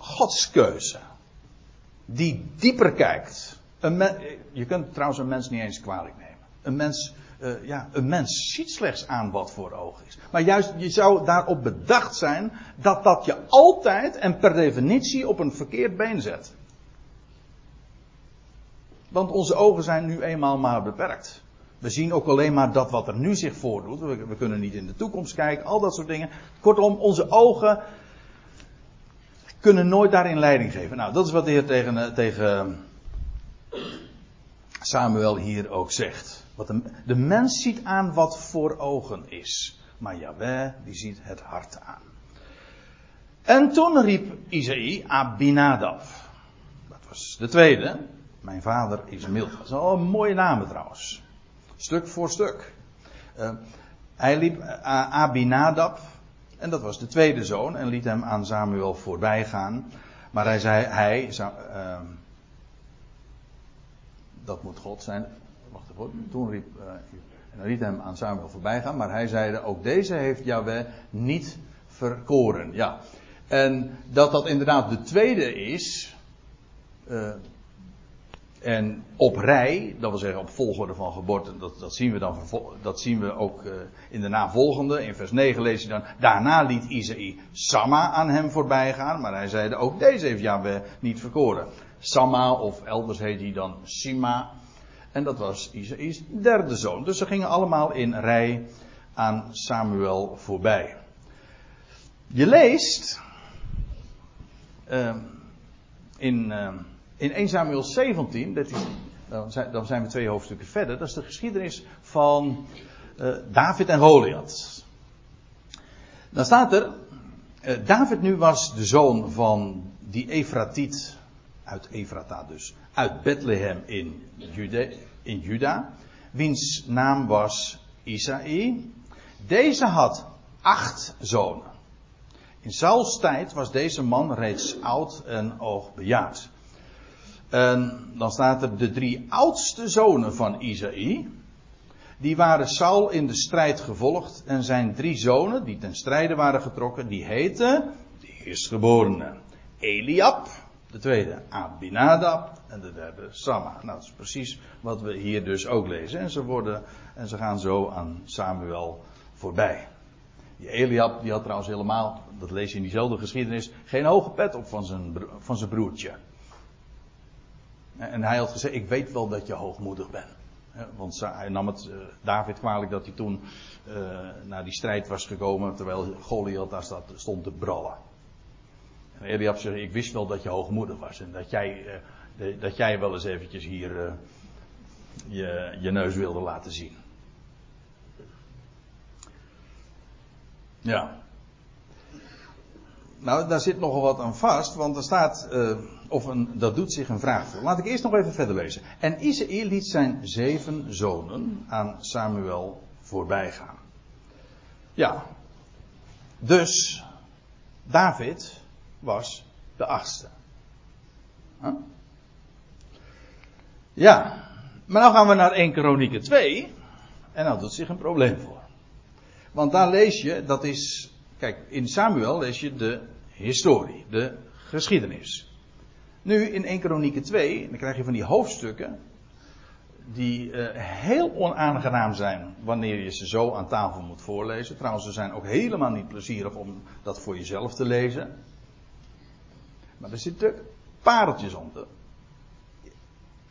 Godskeuze. Die dieper kijkt. Een je kunt trouwens een mens niet eens kwalijk nemen. Een mens uh, ja, een mens ziet slechts aan wat voor ogen is. Maar juist, je zou daarop bedacht zijn dat dat je altijd en per definitie op een verkeerd been zet. Want onze ogen zijn nu eenmaal maar beperkt. We zien ook alleen maar dat wat er nu zich voordoet. We, kunnen niet in de toekomst kijken, al dat soort dingen. Kortom, onze ogen kunnen nooit daarin leiding geven. Nou, dat is wat de Heer tegen, eh, tegen Samuel hier ook zegt. Wat de, de mens ziet aan wat voor ogen is. Maar Jaweh, die ziet het hart aan. En toen riep Isaïe Abinadab. Dat was de tweede. Mijn vader is mild. Dat is al een mooie naam trouwens. Stuk voor stuk. Uh, hij liep uh, Abinadab. En dat was de tweede zoon. En liet hem aan Samuel voorbij gaan. Maar hij zei, hij, uh, dat moet God zijn. Wacht even, toen riep, uh, en liet hem aan Samuel voorbij gaan. Maar hij zeide, ook deze heeft Yahweh niet verkoren. Ja. En dat dat inderdaad de tweede is. Uh, en op rij, dat wil zeggen op volgorde van geboorte, dat, dat zien we dan dat zien we ook uh, in de navolgende. In vers 9 lees je dan, daarna liet Isaïe Sama aan hem voorbij gaan, maar hij zeide ook deze heeft Yahweh niet verkoren. Sama of elders heet hij dan Sima. En dat was Isaïs derde zoon. Dus ze gingen allemaal in rij aan Samuel voorbij. Je leest uh, in, uh, in 1 Samuel 17, dat is, dan, zijn, we twee hoofdstukken verder, dat is de geschiedenis van uh, David en Goliath. Dan staat er, David nu was de zoon van die Efratiet uit Efrata dus, uit Bethlehem in, Jude, in Juda, wiens naam was Isaïe. Deze had acht zonen. In Sauls tijd was deze man reeds oud en oogbejaard. En dan staat er de drie oudste zonen van Isaïe. Die waren Saul in de strijd gevolgd. En zijn drie zonen, die ten strijde waren getrokken, die heten, de eerstgeborene, Eliab, de tweede Abinadab en de derde Sama. Nou, dat is precies wat we hier dus ook lezen. En ze, worden, en ze gaan zo aan Samuel voorbij. Die Eliab, die had trouwens helemaal, dat lees je in diezelfde geschiedenis, geen hoge pet op van zijn, van zijn broertje. En hij had gezegd, ik weet wel dat je hoogmoedig bent. Want hij nam het uh, David kwalijk dat hij toen uh, naar die strijd was gekomen, terwijl Goliath daar stond te brallen. En Eliab zegt, ik wist wel dat je hoogmoedig was en dat jij, uh, dat jij wel eens eventjes hier je, je neus wilde laten zien. Ja. Nou, daar zit nogal wat aan vast, want er staat, of een, dat doet zich een vraag voor. Laat ik eerst nog even verder lezen. En Isaïe liet zijn zeven zonen aan Samuel voorbij gaan. Ja. Dus, David was de achtste. Ja. Maar nou gaan we naar 1 Kronieken 2. En nou doet zich een probleem voor. Want daar lees je, dat is, kijk, in Samuel lees je de historie, de geschiedenis. Nu in 1 Kronieken 2, dan krijg je van die hoofdstukken, die uh, heel onaangenaam zijn wanneer je ze zo aan tafel moet voorlezen. Trouwens, ze zijn ook helemaal niet plezierig om dat voor jezelf te lezen. Maar er zitten pareltjes onder.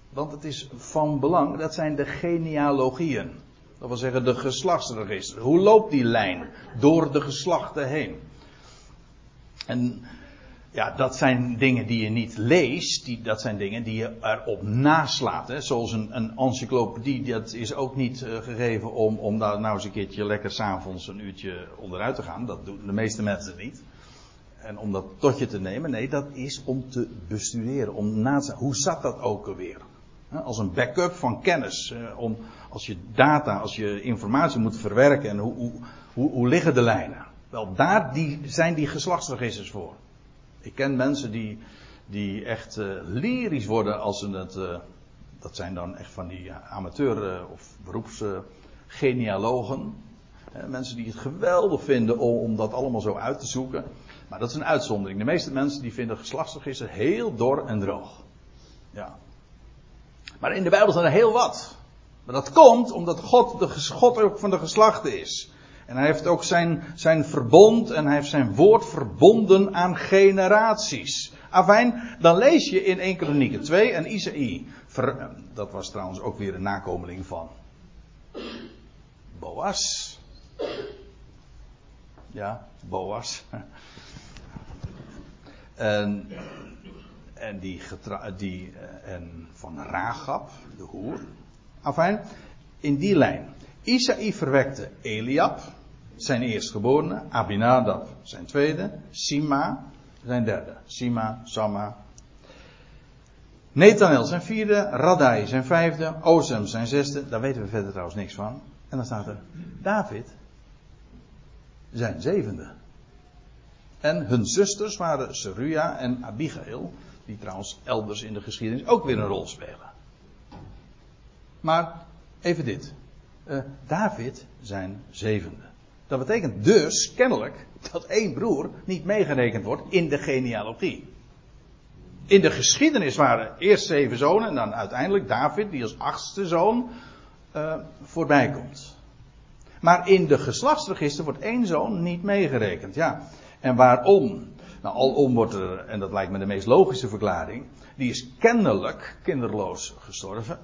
Want het is van belang, dat zijn de genealogieën. Dat wil zeggen de geslachtsregister. Hoe loopt die lijn door de geslachten heen? En ja, dat zijn dingen die je niet leest. Die, dat zijn dingen die je erop naslaat. Hè. Zoals een, een encyclopedie. Dat is ook niet uh, gegeven om, om daar nou eens een keertje lekker s'avonds een uurtje onderuit te gaan. Dat doen de meeste mensen niet. En om dat tot je te nemen. Nee, dat is om te bestuderen. Om na te Hoe zat dat ook alweer? Als een backup van kennis. Om, als je data, als je informatie moet verwerken en hoe, hoe, hoe, hoe liggen de lijnen. Wel, daar die, zijn die geslachtsregisters voor. Ik ken mensen die, die echt uh, lyrisch worden als ze het. Uh, dat zijn dan echt van die amateur- uh, of beroepsgenealogen. mensen die het geweldig vinden om, om dat allemaal zo uit te zoeken. Maar dat is een uitzondering. De meeste mensen die vinden geslachtsregister heel dor en droog. Ja. Maar in de Bijbel zijn er heel wat. Maar dat komt omdat God, de God ook van de geslachten is. En hij heeft ook zijn, zijn verbond en hij heeft zijn woord verbonden aan generaties. Afijn, dan lees je in 1 Kronieken 2 en Isaïe. dat was trouwens ook weer een nakomeling van Boas. Ja, Boas. En, en, die, die eh, en van Ragab, de hoer. Afijn, in die lijn. Isaïe verwekte Eliab, zijn eerstgeborene. Abinadab, zijn tweede. Sima, zijn derde. Sima, Sama. Netanel, zijn vierde. Radai, zijn vijfde. Ozem, zijn zesde. Daar weten we verder trouwens niks van. En dan staat er David, zijn zevende. En hun zusters waren Seruja en Abigail, die trouwens elders in de geschiedenis ook weer een rol spelen. Maar even dit. Uh, David zijn zevende. Dat betekent dus kennelijk dat één broer niet meegerekend wordt in de genealogie. In de geschiedenis waren eerst zeven zonen en dan uiteindelijk David, die als achtste zoon uh, voorbij komt. Maar in de geslachtsregister wordt één zoon niet meegerekend. Ja, en waarom? Nou, alom wordt er, en dat lijkt me de meest logische verklaring, die is kennelijk kinderloos gestorven.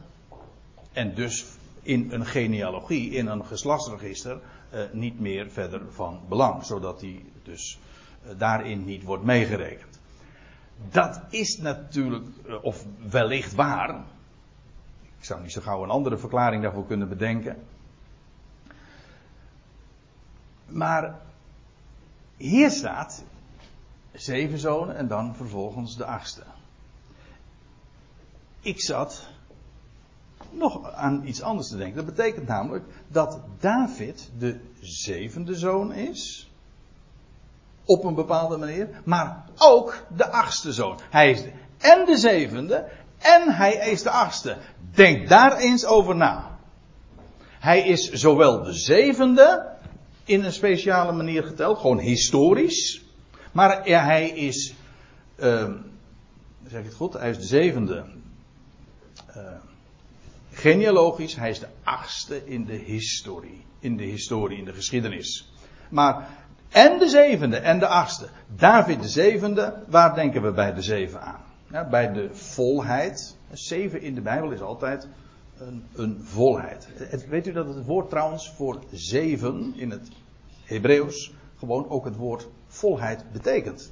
En dus in een genealogie, in een geslachtsregister, eh, niet meer verder van belang. Zodat hij dus eh, daarin niet wordt meegerekend. Dat is natuurlijk, eh, of wellicht waar. Ik zou niet zo gauw een andere verklaring daarvoor kunnen bedenken. Maar hier staat zeven zonen en dan vervolgens de achtste. Ik zat nog aan iets anders te denken. Dat betekent namelijk dat David de zevende zoon is. Op een bepaalde manier. Maar ook de achtste zoon. Hij is en de zevende en hij is de achtste. Denk daar eens over na. Hij is zowel de zevende in een speciale manier geteld, gewoon historisch. Maar hij is, uh, zeg ik het goed, hij is de zevende. Uh, genealogisch, hij is de achtste in de historie. In de historie, in de geschiedenis. Maar, en de zevende en de achtste. David de zevende, waar denken we bij de zeven aan? Ja, bij de volheid. Zeven in de Bijbel is altijd een, een volheid. weet u dat het woord trouwens voor zeven in het Hebreeuws gewoon ook het woord volheid betekent?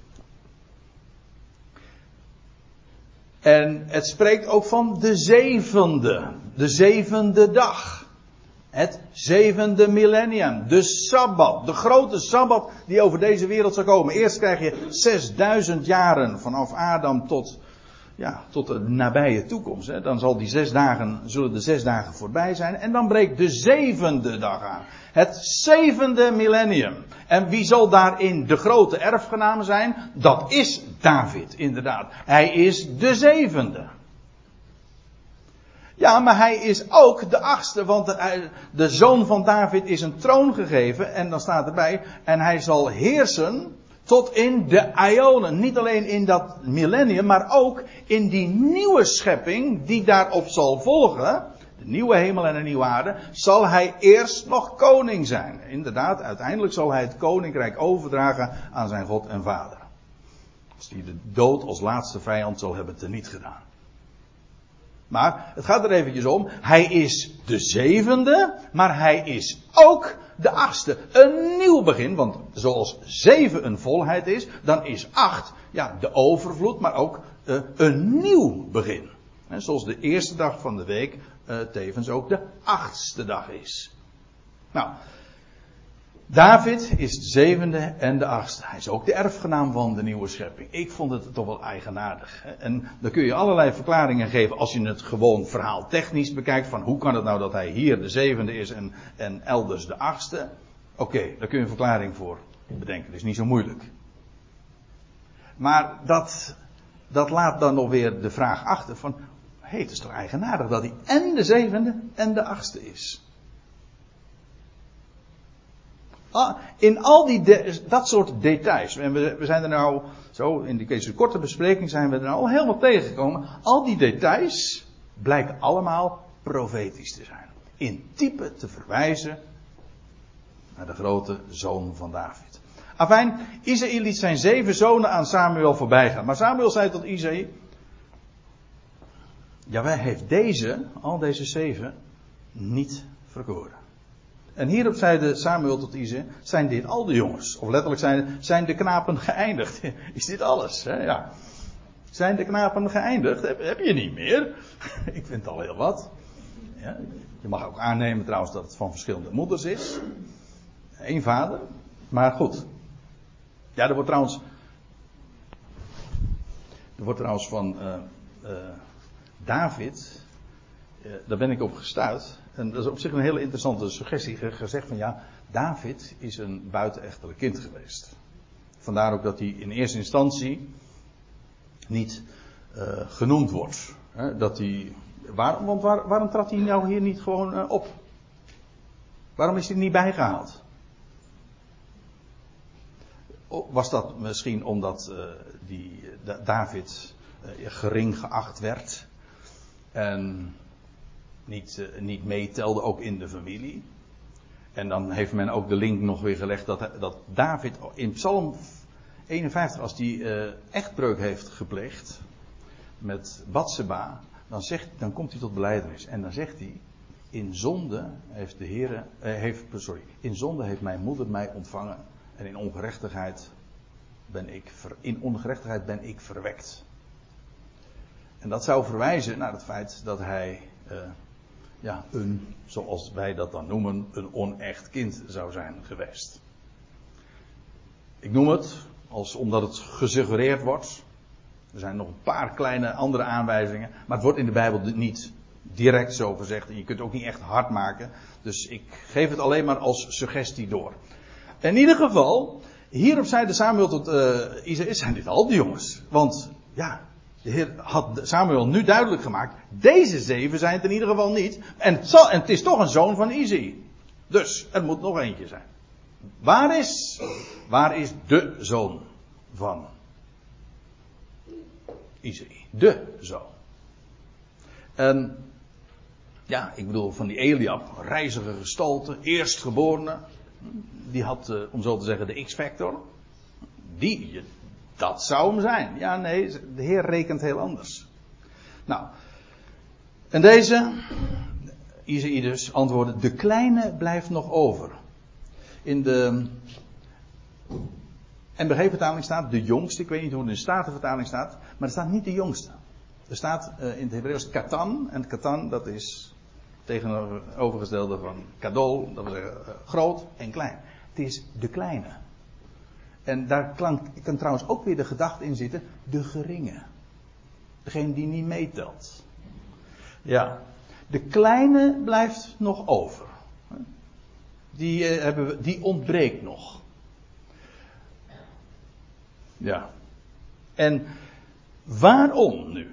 En het spreekt ook van de zevende. De zevende dag. Het zevende millennium. De Sabbat. De grote Sabbat die over deze wereld zal komen. Eerst krijg je 6000 jaren vanaf Adam tot ja, tot de nabije toekomst. Hè. Dan zal die zes dagen, zullen de zes dagen voorbij zijn. En dan breekt de zevende dag aan. Het zevende millennium. En wie zal daarin de grote erfgenaam zijn? Dat is David, inderdaad. Hij is de zevende. Ja, maar hij is ook de achtste, want de, de zoon van David is een troon gegeven. En dan staat erbij, en hij zal heersen tot in de Ionen. Niet alleen in dat millennium, maar ook in die nieuwe schepping die daarop zal volgen. De nieuwe hemel en de nieuwe aarde. Zal hij eerst nog koning zijn. Inderdaad, uiteindelijk zal hij het koninkrijk overdragen aan zijn God en Vader. Als hij de dood als laatste vijand zal hebben teniet gedaan. Maar het gaat er eventjes om. Hij is de zevende, maar hij is ook de achtste. Een nieuw begin, want zoals zeven een volheid is, dan is acht ja, de overvloed, maar ook uh, een nieuw begin. En zoals de eerste dag van de week uh, tevens ook de achtste dag is. Nou, David is de zevende en de achtste. Hij is ook de erfgenaam van de nieuwe schepping. Ik vond het toch wel eigenaardig. En dan kun je allerlei verklaringen geven als je het gewoon verhaal technisch bekijkt. Van hoe kan het nou dat hij hier de zevende is en, en elders de achtste. Oké, daar kun je een verklaring voor bedenken. Dat is niet zo moeilijk. Maar dat, dat laat dan nog weer de vraag achter van... Hé, hey, het is toch eigenaardig dat hij en de zevende en de achtste is. In al die dat soort details. En we, we, zijn er nou, zo in deze korte bespreking zijn we er nou al helemaal tegengekomen. Al die details blijken allemaal profetisch te zijn. in type te verwijzen naar de grote zoon van David. Afijn, Isaïe liet zijn zeven zonen aan Samuel voorbij gaan. Maar Samuel zei tot Isaïe, ja, wij heeft deze, al deze zeven, niet verkoren. En hierop zeide Samuel tot Isaïe, zijn dit al de jongens? Of letterlijk zijn, de knapen geëindigd? Is dit alles? Hè? Ja. Zijn de knapen geëindigd? Heb, heb je niet meer? Ik vind al heel wat. Ja, je mag ook aannemen trouwens dat het van verschillende moeders is. Eén vader. Maar goed. Ja, er wordt trouwens. Er wordt trouwens van uh, uh, David. Uh, daar ben ik op gestuurd. En dat is op zich een hele interessante suggestie. Gezegd van ja, David is een buitenechtelijk kind geweest. Vandaar ook dat hij in eerste instantie niet genoemd wordt. Dat hij. Want waar, waarom trad hij nou hier niet gewoon op? Waarom is hij niet bijgehaald? was dat misschien omdat die, David gering geacht werd en niet, uh, niet meetelde ook in de familie. En dan heeft men ook de link nog weer gelegd dat, dat David in Psalm 51, als die echtbreuk heeft gepleegd met Batseba, dan, zegt, dan komt hij tot beleidenis. En dan zegt hij, in zonde heeft de Heer, heeft, sorry, in zonde heeft mijn moeder mij ontvangen en in ongerechtigheid ben ik, in ongerechtigheid ben ik verwekt. En dat zou verwijzen naar het feit dat hij, uh, ja, een, zoals wij dat dan noemen, een onecht kind zou zijn geweest. Ik noem het, als, omdat het gesuggereerd wordt. Er zijn nog een paar kleine andere aanwijzingen, maar het wordt in de Bijbel niet direct zo gezegd en je kunt het ook niet echt hard maken. Dus ik geef het alleen maar als suggestie door. In ieder geval, hierop zeide Samuel tot uh, zijn dit al die jongens? Want, ja, de Heer had Samuel nu duidelijk gemaakt, deze zeven zijn het in ieder geval niet. En het, zal, het is toch een zoon van Isaïe. Dus, er moet nog eentje zijn. Waar is, waar is de zoon van Isaïe? De zoon. En, ja, ik bedoel van die Eliab, reizige gestalte, eerstgeborene die had, uh, om zo te zeggen, de X-factor. Die, dat zou hem zijn. Ja, nee, de Heer rekent heel anders. Nou, en deze, Isaïe dus, antwoordde, de kleine blijft nog over. In de NBG-vertaling staat de jongste, ik weet niet hoe het in de Statenvertaling staat, maar er staat niet de jongste. Er staat uh, in het Hebreeuws katan, en katan dat is tegenovergestelde van kadol, dat wil zeggen uh, groot en klein. Het is de kleine. En daar klank, kan trouwens ook weer de gedachte in zitten, de geringe. Degene die niet meetelt. Ja, de kleine blijft nog over. Die, uh, hebben we, die ontbreekt nog. Ja. En waarom nu?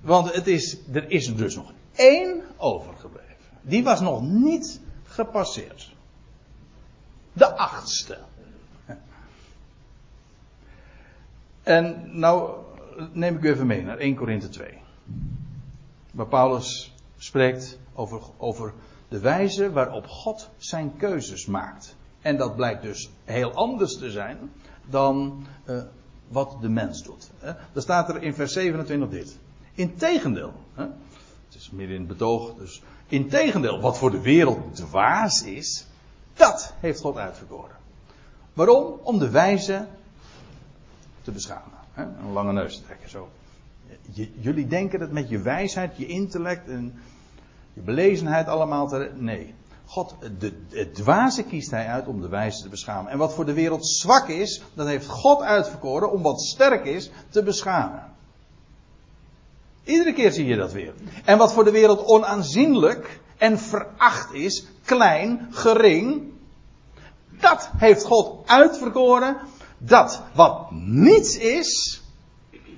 Want het is, er is dus nog één overgebleven. Die was nog niet gepasseerd. De achtste. En nou neem ik u even mee naar 1 Korinthe 2. Waar Paulus spreekt over, over de wijze waarop God zijn keuzes maakt. En dat blijkt dus heel anders te zijn dan uh, wat de mens doet. Hè. Dan staat er in vers 27 dit. Integendeel, hè, het is midden in het betoog, dus integendeel, wat voor de wereld dwaas is, dat heeft God uitverkoren. Waarom? Om de wijze te beschamen. Hè? Een lange neus te trekken, zo. jullie denken dat met je wijsheid, je intellect en je belezenheid allemaal te. Nee. God, de, dwaze kiest hij uit om de wijze te beschamen. En wat voor de wereld zwak is, dat heeft God uitverkoren om wat sterk is te beschamen. Iedere keer zie je dat weer. En wat voor de wereld onaanzienlijk en veracht is, klein, gering, dat heeft God uitverkoren. Dat wat niets is,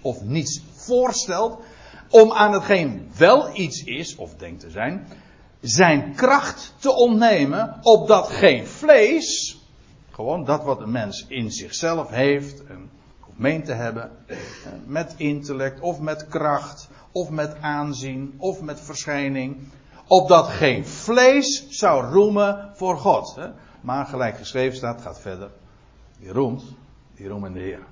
of niets voorstelt, om aan hetgeen wel iets is, of denkt te zijn, zijn kracht te ontnemen, opdat geen vlees, gewoon dat wat een mens in zichzelf heeft, of meent te hebben, met intellect of met kracht, of met aanzien, of met verschijning, Opdat geen vlees zou roemen voor God. Maar gelijk geschreven staat, gaat verder. Die roemt, in de Heer.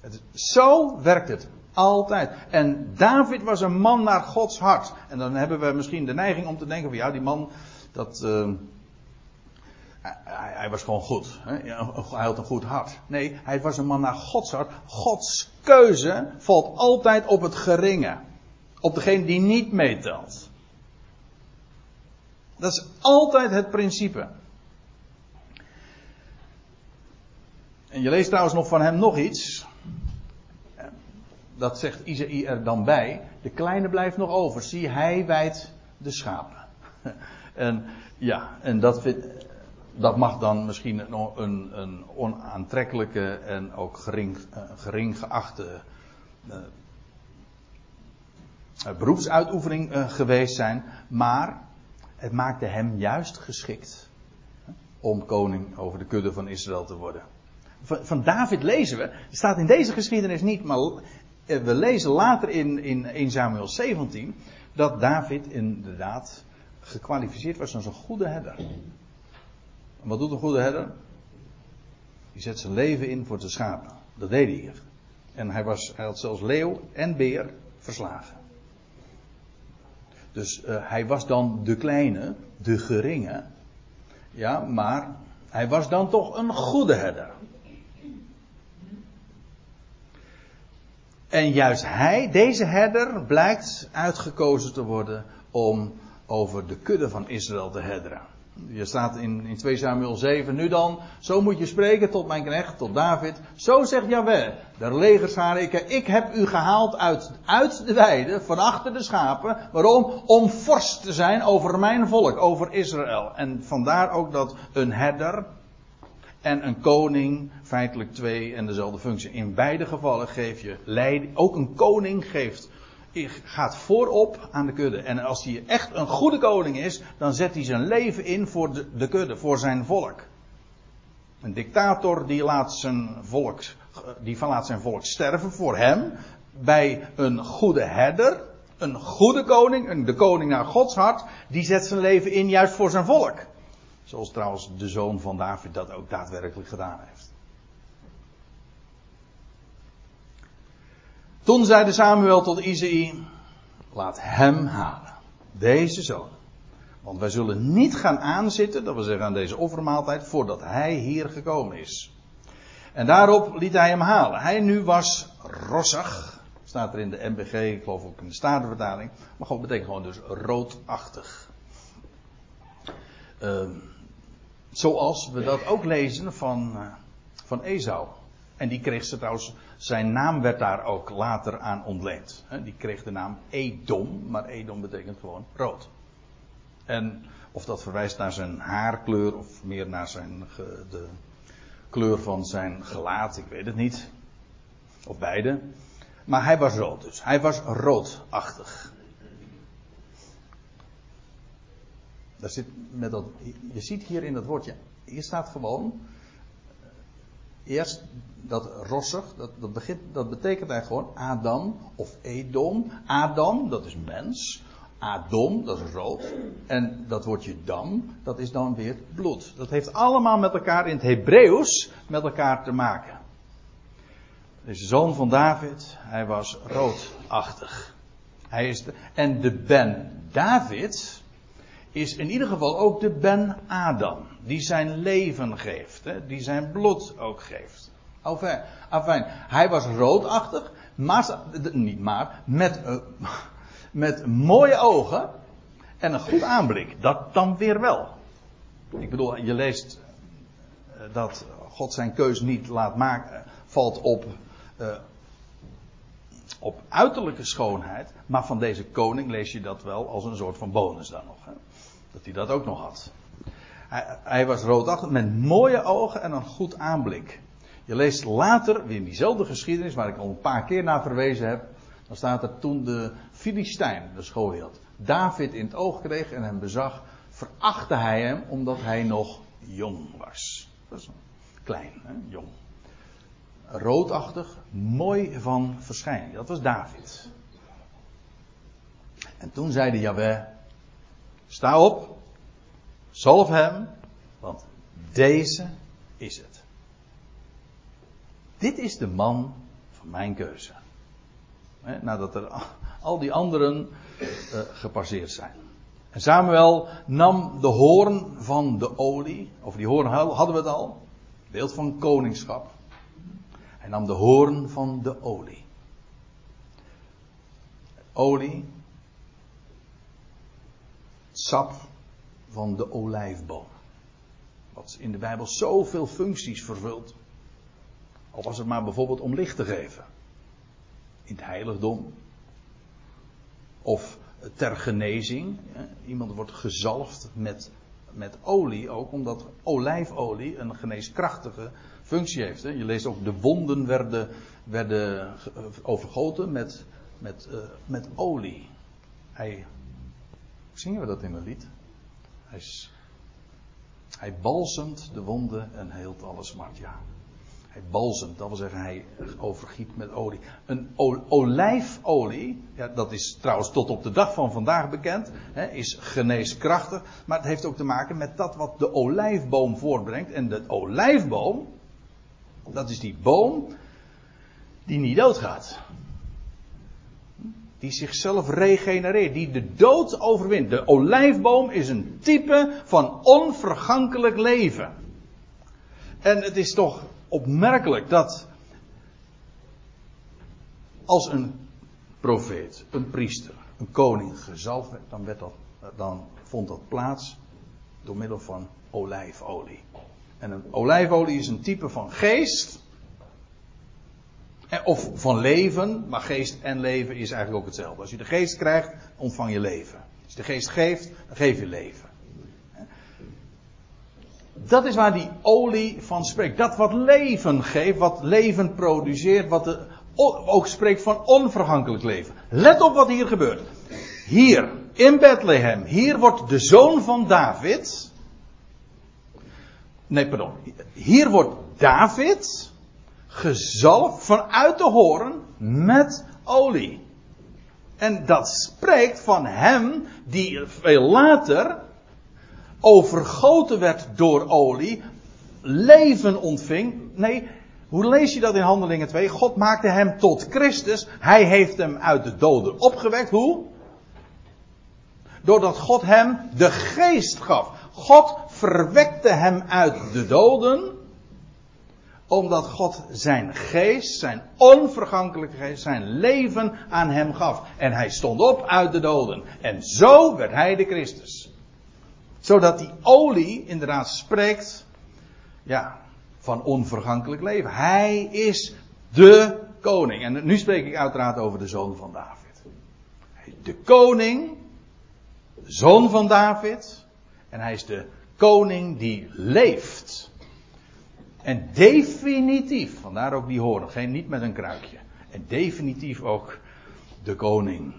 Het zo werkt het. Altijd. En David was een man naar Gods hart. En dan hebben we misschien de neiging om te denken van ja, die man, dat, hij, hij, was gewoon goed. Hè? Hij had een goed hart. Nee, hij was een man naar Gods hart. Gods keuze valt altijd op het geringe. Op degene die niet meetelt. Dat is altijd het principe. En je leest trouwens nog van hem nog iets. Dat zegt Isaïe er dan bij. De kleine blijft nog over. Zie, hij wijdt de schapen. En ja, en dat, dat mag dan misschien een, een, onaantrekkelijke en ook gering, gering geachte uh, beroepsuitoefening uh, geweest zijn. Maar het maakte hem juist geschikt om koning over de kudde van Israël te worden. Van, David lezen we, staat in deze geschiedenis niet, maar we lezen later in, in 1 Samuel 17 dat David inderdaad gekwalificeerd was als een goede herder. En wat doet een goede herder? Die zet zijn leven in voor de schapen. Dat deed hij hier. En hij, was, hij had zelfs leeuw en beer verslagen. Dus uh, hij was dan de kleine, de geringe. Ja, maar hij was dan toch een goede herder. En juist hij, deze herder, blijkt uitgekozen te worden om over de kudde van Israël te herderen. Je staat in, in 2 Samuel 7. Nu dan, zo moet je spreken tot mijn knecht, tot David. Zo zegt Jahweh, de legerscharen, ik, ik heb u gehaald uit, uit de weide, van achter de schapen. Waarom? Om vorst te zijn over mijn volk, over Israël. En vandaar ook dat een herder en een koning feitelijk twee en dezelfde functie. In beide gevallen geef je leiding, ook een koning geeft gaat voorop aan de kudde. En als hij echt een goede koning is, dan zet hij zijn leven in voor de, de kudde, voor zijn volk. Een dictator die laat zijn volk, die laat zijn volk sterven voor hem. Bij een goede herder, een goede koning, de koning naar Gods hart, die zet zijn leven in juist voor zijn volk. Zoals trouwens de zoon van David dat ook daadwerkelijk gedaan heeft. Toen zeide Samuel tot Isaïe, laat hem halen. Deze zoon. Want wij zullen niet gaan aanzitten, dat wil zeggen aan deze offermaaltijd, voordat hij hier gekomen is. En daarop liet hij hem halen. Hij nu was rossig. Staat er in de MBG, ik geloof ook in de Statenvertaling. Maar gewoon betekent gewoon dus roodachtig. Uh, zoals we dat ook lezen van, uh, van Esau. En die kreeg ze trouwens, zijn naam werd daar ook later aan ontleend. Die kreeg de naam Edom, maar Edom betekent gewoon rood. En of dat verwijst naar zijn haarkleur of meer naar zijn, de kleur van zijn gelaat, ik weet het niet. Of beide. Maar hij was rood dus. Hij was roodachtig. Daar zit met dat, je ziet hier in dat woordje, hier staat gewoon eerst dat rossig, dat, dat, begint, dat betekent eigenlijk gewoon Adam of Edom. Adam, dat is mens. Adom, dat is rood. En dat woordje dam, dat is dan weer bloed. Dat heeft allemaal met elkaar in het Hebreeuws met elkaar te maken. Deze zoon van David, hij was roodachtig. Hij is de, en de Ben David is in ieder geval ook de Ben Adam die zijn leven geeft, hè, die zijn bloed ook geeft. Enfin, hij was roodachtig, maar, niet maar, met, uh, met mooie ogen en een goed aanblik. Dat dan weer wel. Ik bedoel, je leest uh, dat God zijn keus niet laat maken, valt op, op uiterlijke schoonheid, maar van deze koning lees je dat wel als een soort van bonus dan nog. Hè? Dat hij dat ook nog had. Hij, hij was roodachtig met mooie ogen en een goed aanblik. Je leest later, weer in diezelfde geschiedenis, waar ik al een paar keer naar verwezen heb. Dan staat er toen de Filistijn, de schoolheld, David in het oog kreeg en hem bezag, verachtte hij hem omdat hij nog jong was. Dat is klein, hè? jong. Roodachtig, mooi van verschijning. Dat was David. En toen zeide Jahweh, Sta op, zalf hem, want deze is het. Dit is de man van mijn keuze. nadat er al die anderen uh, gepasseerd zijn. En Samuel nam de hoorn van de olie. Over die hoorn hadden we het al. Beeld van koningschap. Hij nam de hoorn van de olie. Olie. Sap van de olijfboom. Wat in de Bijbel zoveel functies vervult. Al was het maar bijvoorbeeld om licht te geven. In het heiligdom. Of ter genezing. Iemand wordt gezalfd met, met olie ook, omdat olijfolie een geneeskrachtige functie heeft. Je leest ook de wonden werden, werden overgoten met, met, uh, met olie. Hij, zingen we dat in een lied? Hij, hij balsemt de wonden en heelt alle smart, ja. Hij balsemt, dat wil zeggen hij overgiet met olie. Een olijfolie, ja, dat is trouwens tot op de dag van vandaag bekend, hè, is geneeskrachtig. Maar het heeft ook te maken met dat wat de olijfboom voortbrengt. En de olijfboom, dat is die boom die niet doodgaat. Die zichzelf regenereert, die de dood overwint. De olijfboom is een type van onvergankelijk leven. En het is toch opmerkelijk dat als een profeet, een priester, een koning gezalfd werd, dan, werd dan vond dat plaats door middel van olijfolie. En een olijfolie is een type van geest. Of van leven, maar geest en leven is eigenlijk ook hetzelfde. Als je de geest krijgt, ontvang je leven. Als je de geest geeft, dan geef je leven. Dat is waar die olie van spreekt. Dat wat leven geeft, wat leven produceert, wat ook spreekt van onvergankelijk leven. Let op wat hier gebeurt. Hier, in Bethlehem, hier wordt de zoon van David. Nee, pardon. Hier wordt David gezalfd vanuit de hoorn met olie. En dat spreekt van hem die veel later overgoten werd door olie, leven ontving. Nee, hoe lees je dat in Handelingen 2? God maakte hem tot Christus. Hij heeft hem uit de doden opgewekt. Hoe? Doordat God hem de geest gaf. God verwekte hem uit de doden. Omdat God zijn geest, zijn onvergankelijke geest, zijn leven aan hem gaf. En hij stond op uit de doden. En zo werd hij de Christus zodat die olie inderdaad spreekt ja, van onvergankelijk leven. Hij is de koning. En nu spreek ik uiteraard over de zoon van David. De koning, de zoon van David. En hij is de koning die leeft. En definitief, vandaar ook die horen, geen niet met een kruikje. En definitief ook de koning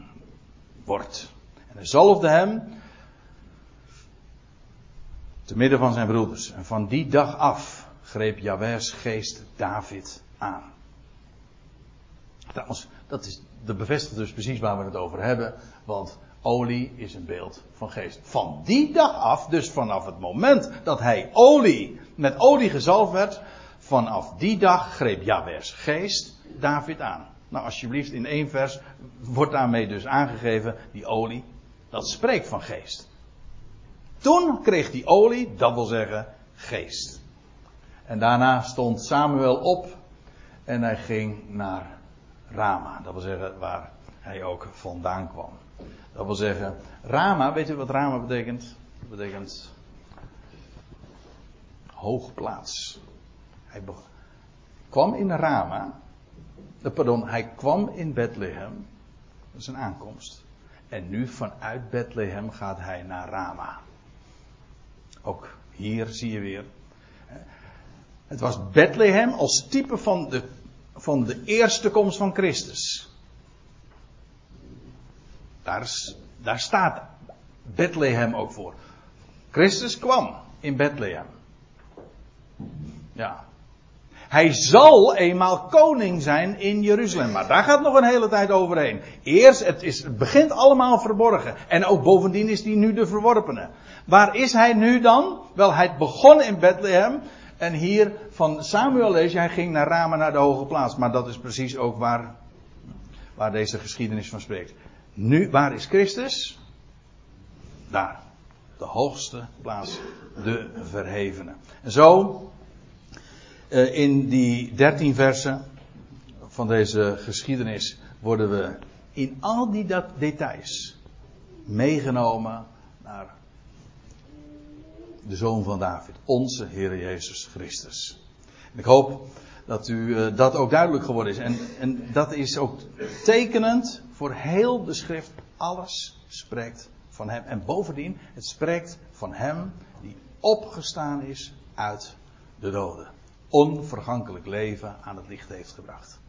wordt. En hij zalfde hem te midden van zijn broeders. En van die dag af greep Jawers geest David aan. Trouwens, dat, is, dat bevestigt dus precies waar we het over hebben. Want olie is een beeld van geest. Van die dag af, dus vanaf het moment dat hij olie, met olie gezalfd werd. Vanaf die dag greep Jawers geest David aan. Nou, alsjeblieft, in één vers wordt daarmee dus aangegeven, die olie, dat spreekt van geest. Toen kreeg hij olie, dat wil zeggen geest. En daarna stond Samuel op en hij ging naar Rama. Dat wil zeggen waar hij ook vandaan kwam. Dat wil zeggen, Rama, weet u wat Rama betekent? Dat betekent hoogplaats. Hij kwam in Rama. Eh, pardon, hij kwam in Bethlehem. Dat is een aankomst. En nu vanuit Bethlehem gaat hij naar Rama. Ook hier zie je weer. Het was Bethlehem als type van de, van de eerste komst van Christus. Daar, daar staat Bethlehem ook voor. Christus kwam in Bethlehem. Ja. Hij zal eenmaal koning zijn in Jeruzalem. Maar daar gaat nog een hele tijd overheen. Eerst, het, is, begint allemaal verborgen. En ook bovendien is hij nu de verworpene. Waar is hij nu dan? Wel, hij begon in Bethlehem. En hier van Samuel lees hij ging naar Rama naar de hoge plaats. Maar dat is precies ook waar, waar deze geschiedenis van spreekt. Nu, waar is Christus? Daar. De hoogste plaats. De verhevene. En zo, in die dertien versen van deze geschiedenis worden we in al die details meegenomen naar de zoon van David, onze Heer Jezus Christus. En ik hoop dat u uh, dat ook duidelijk geworden is. En, en dat is ook tekenend voor heel de schrift. Alles spreekt van hem. En bovendien, het spreekt van hem die opgestaan is uit de doden. Onvergankelijk leven aan het licht heeft gebracht.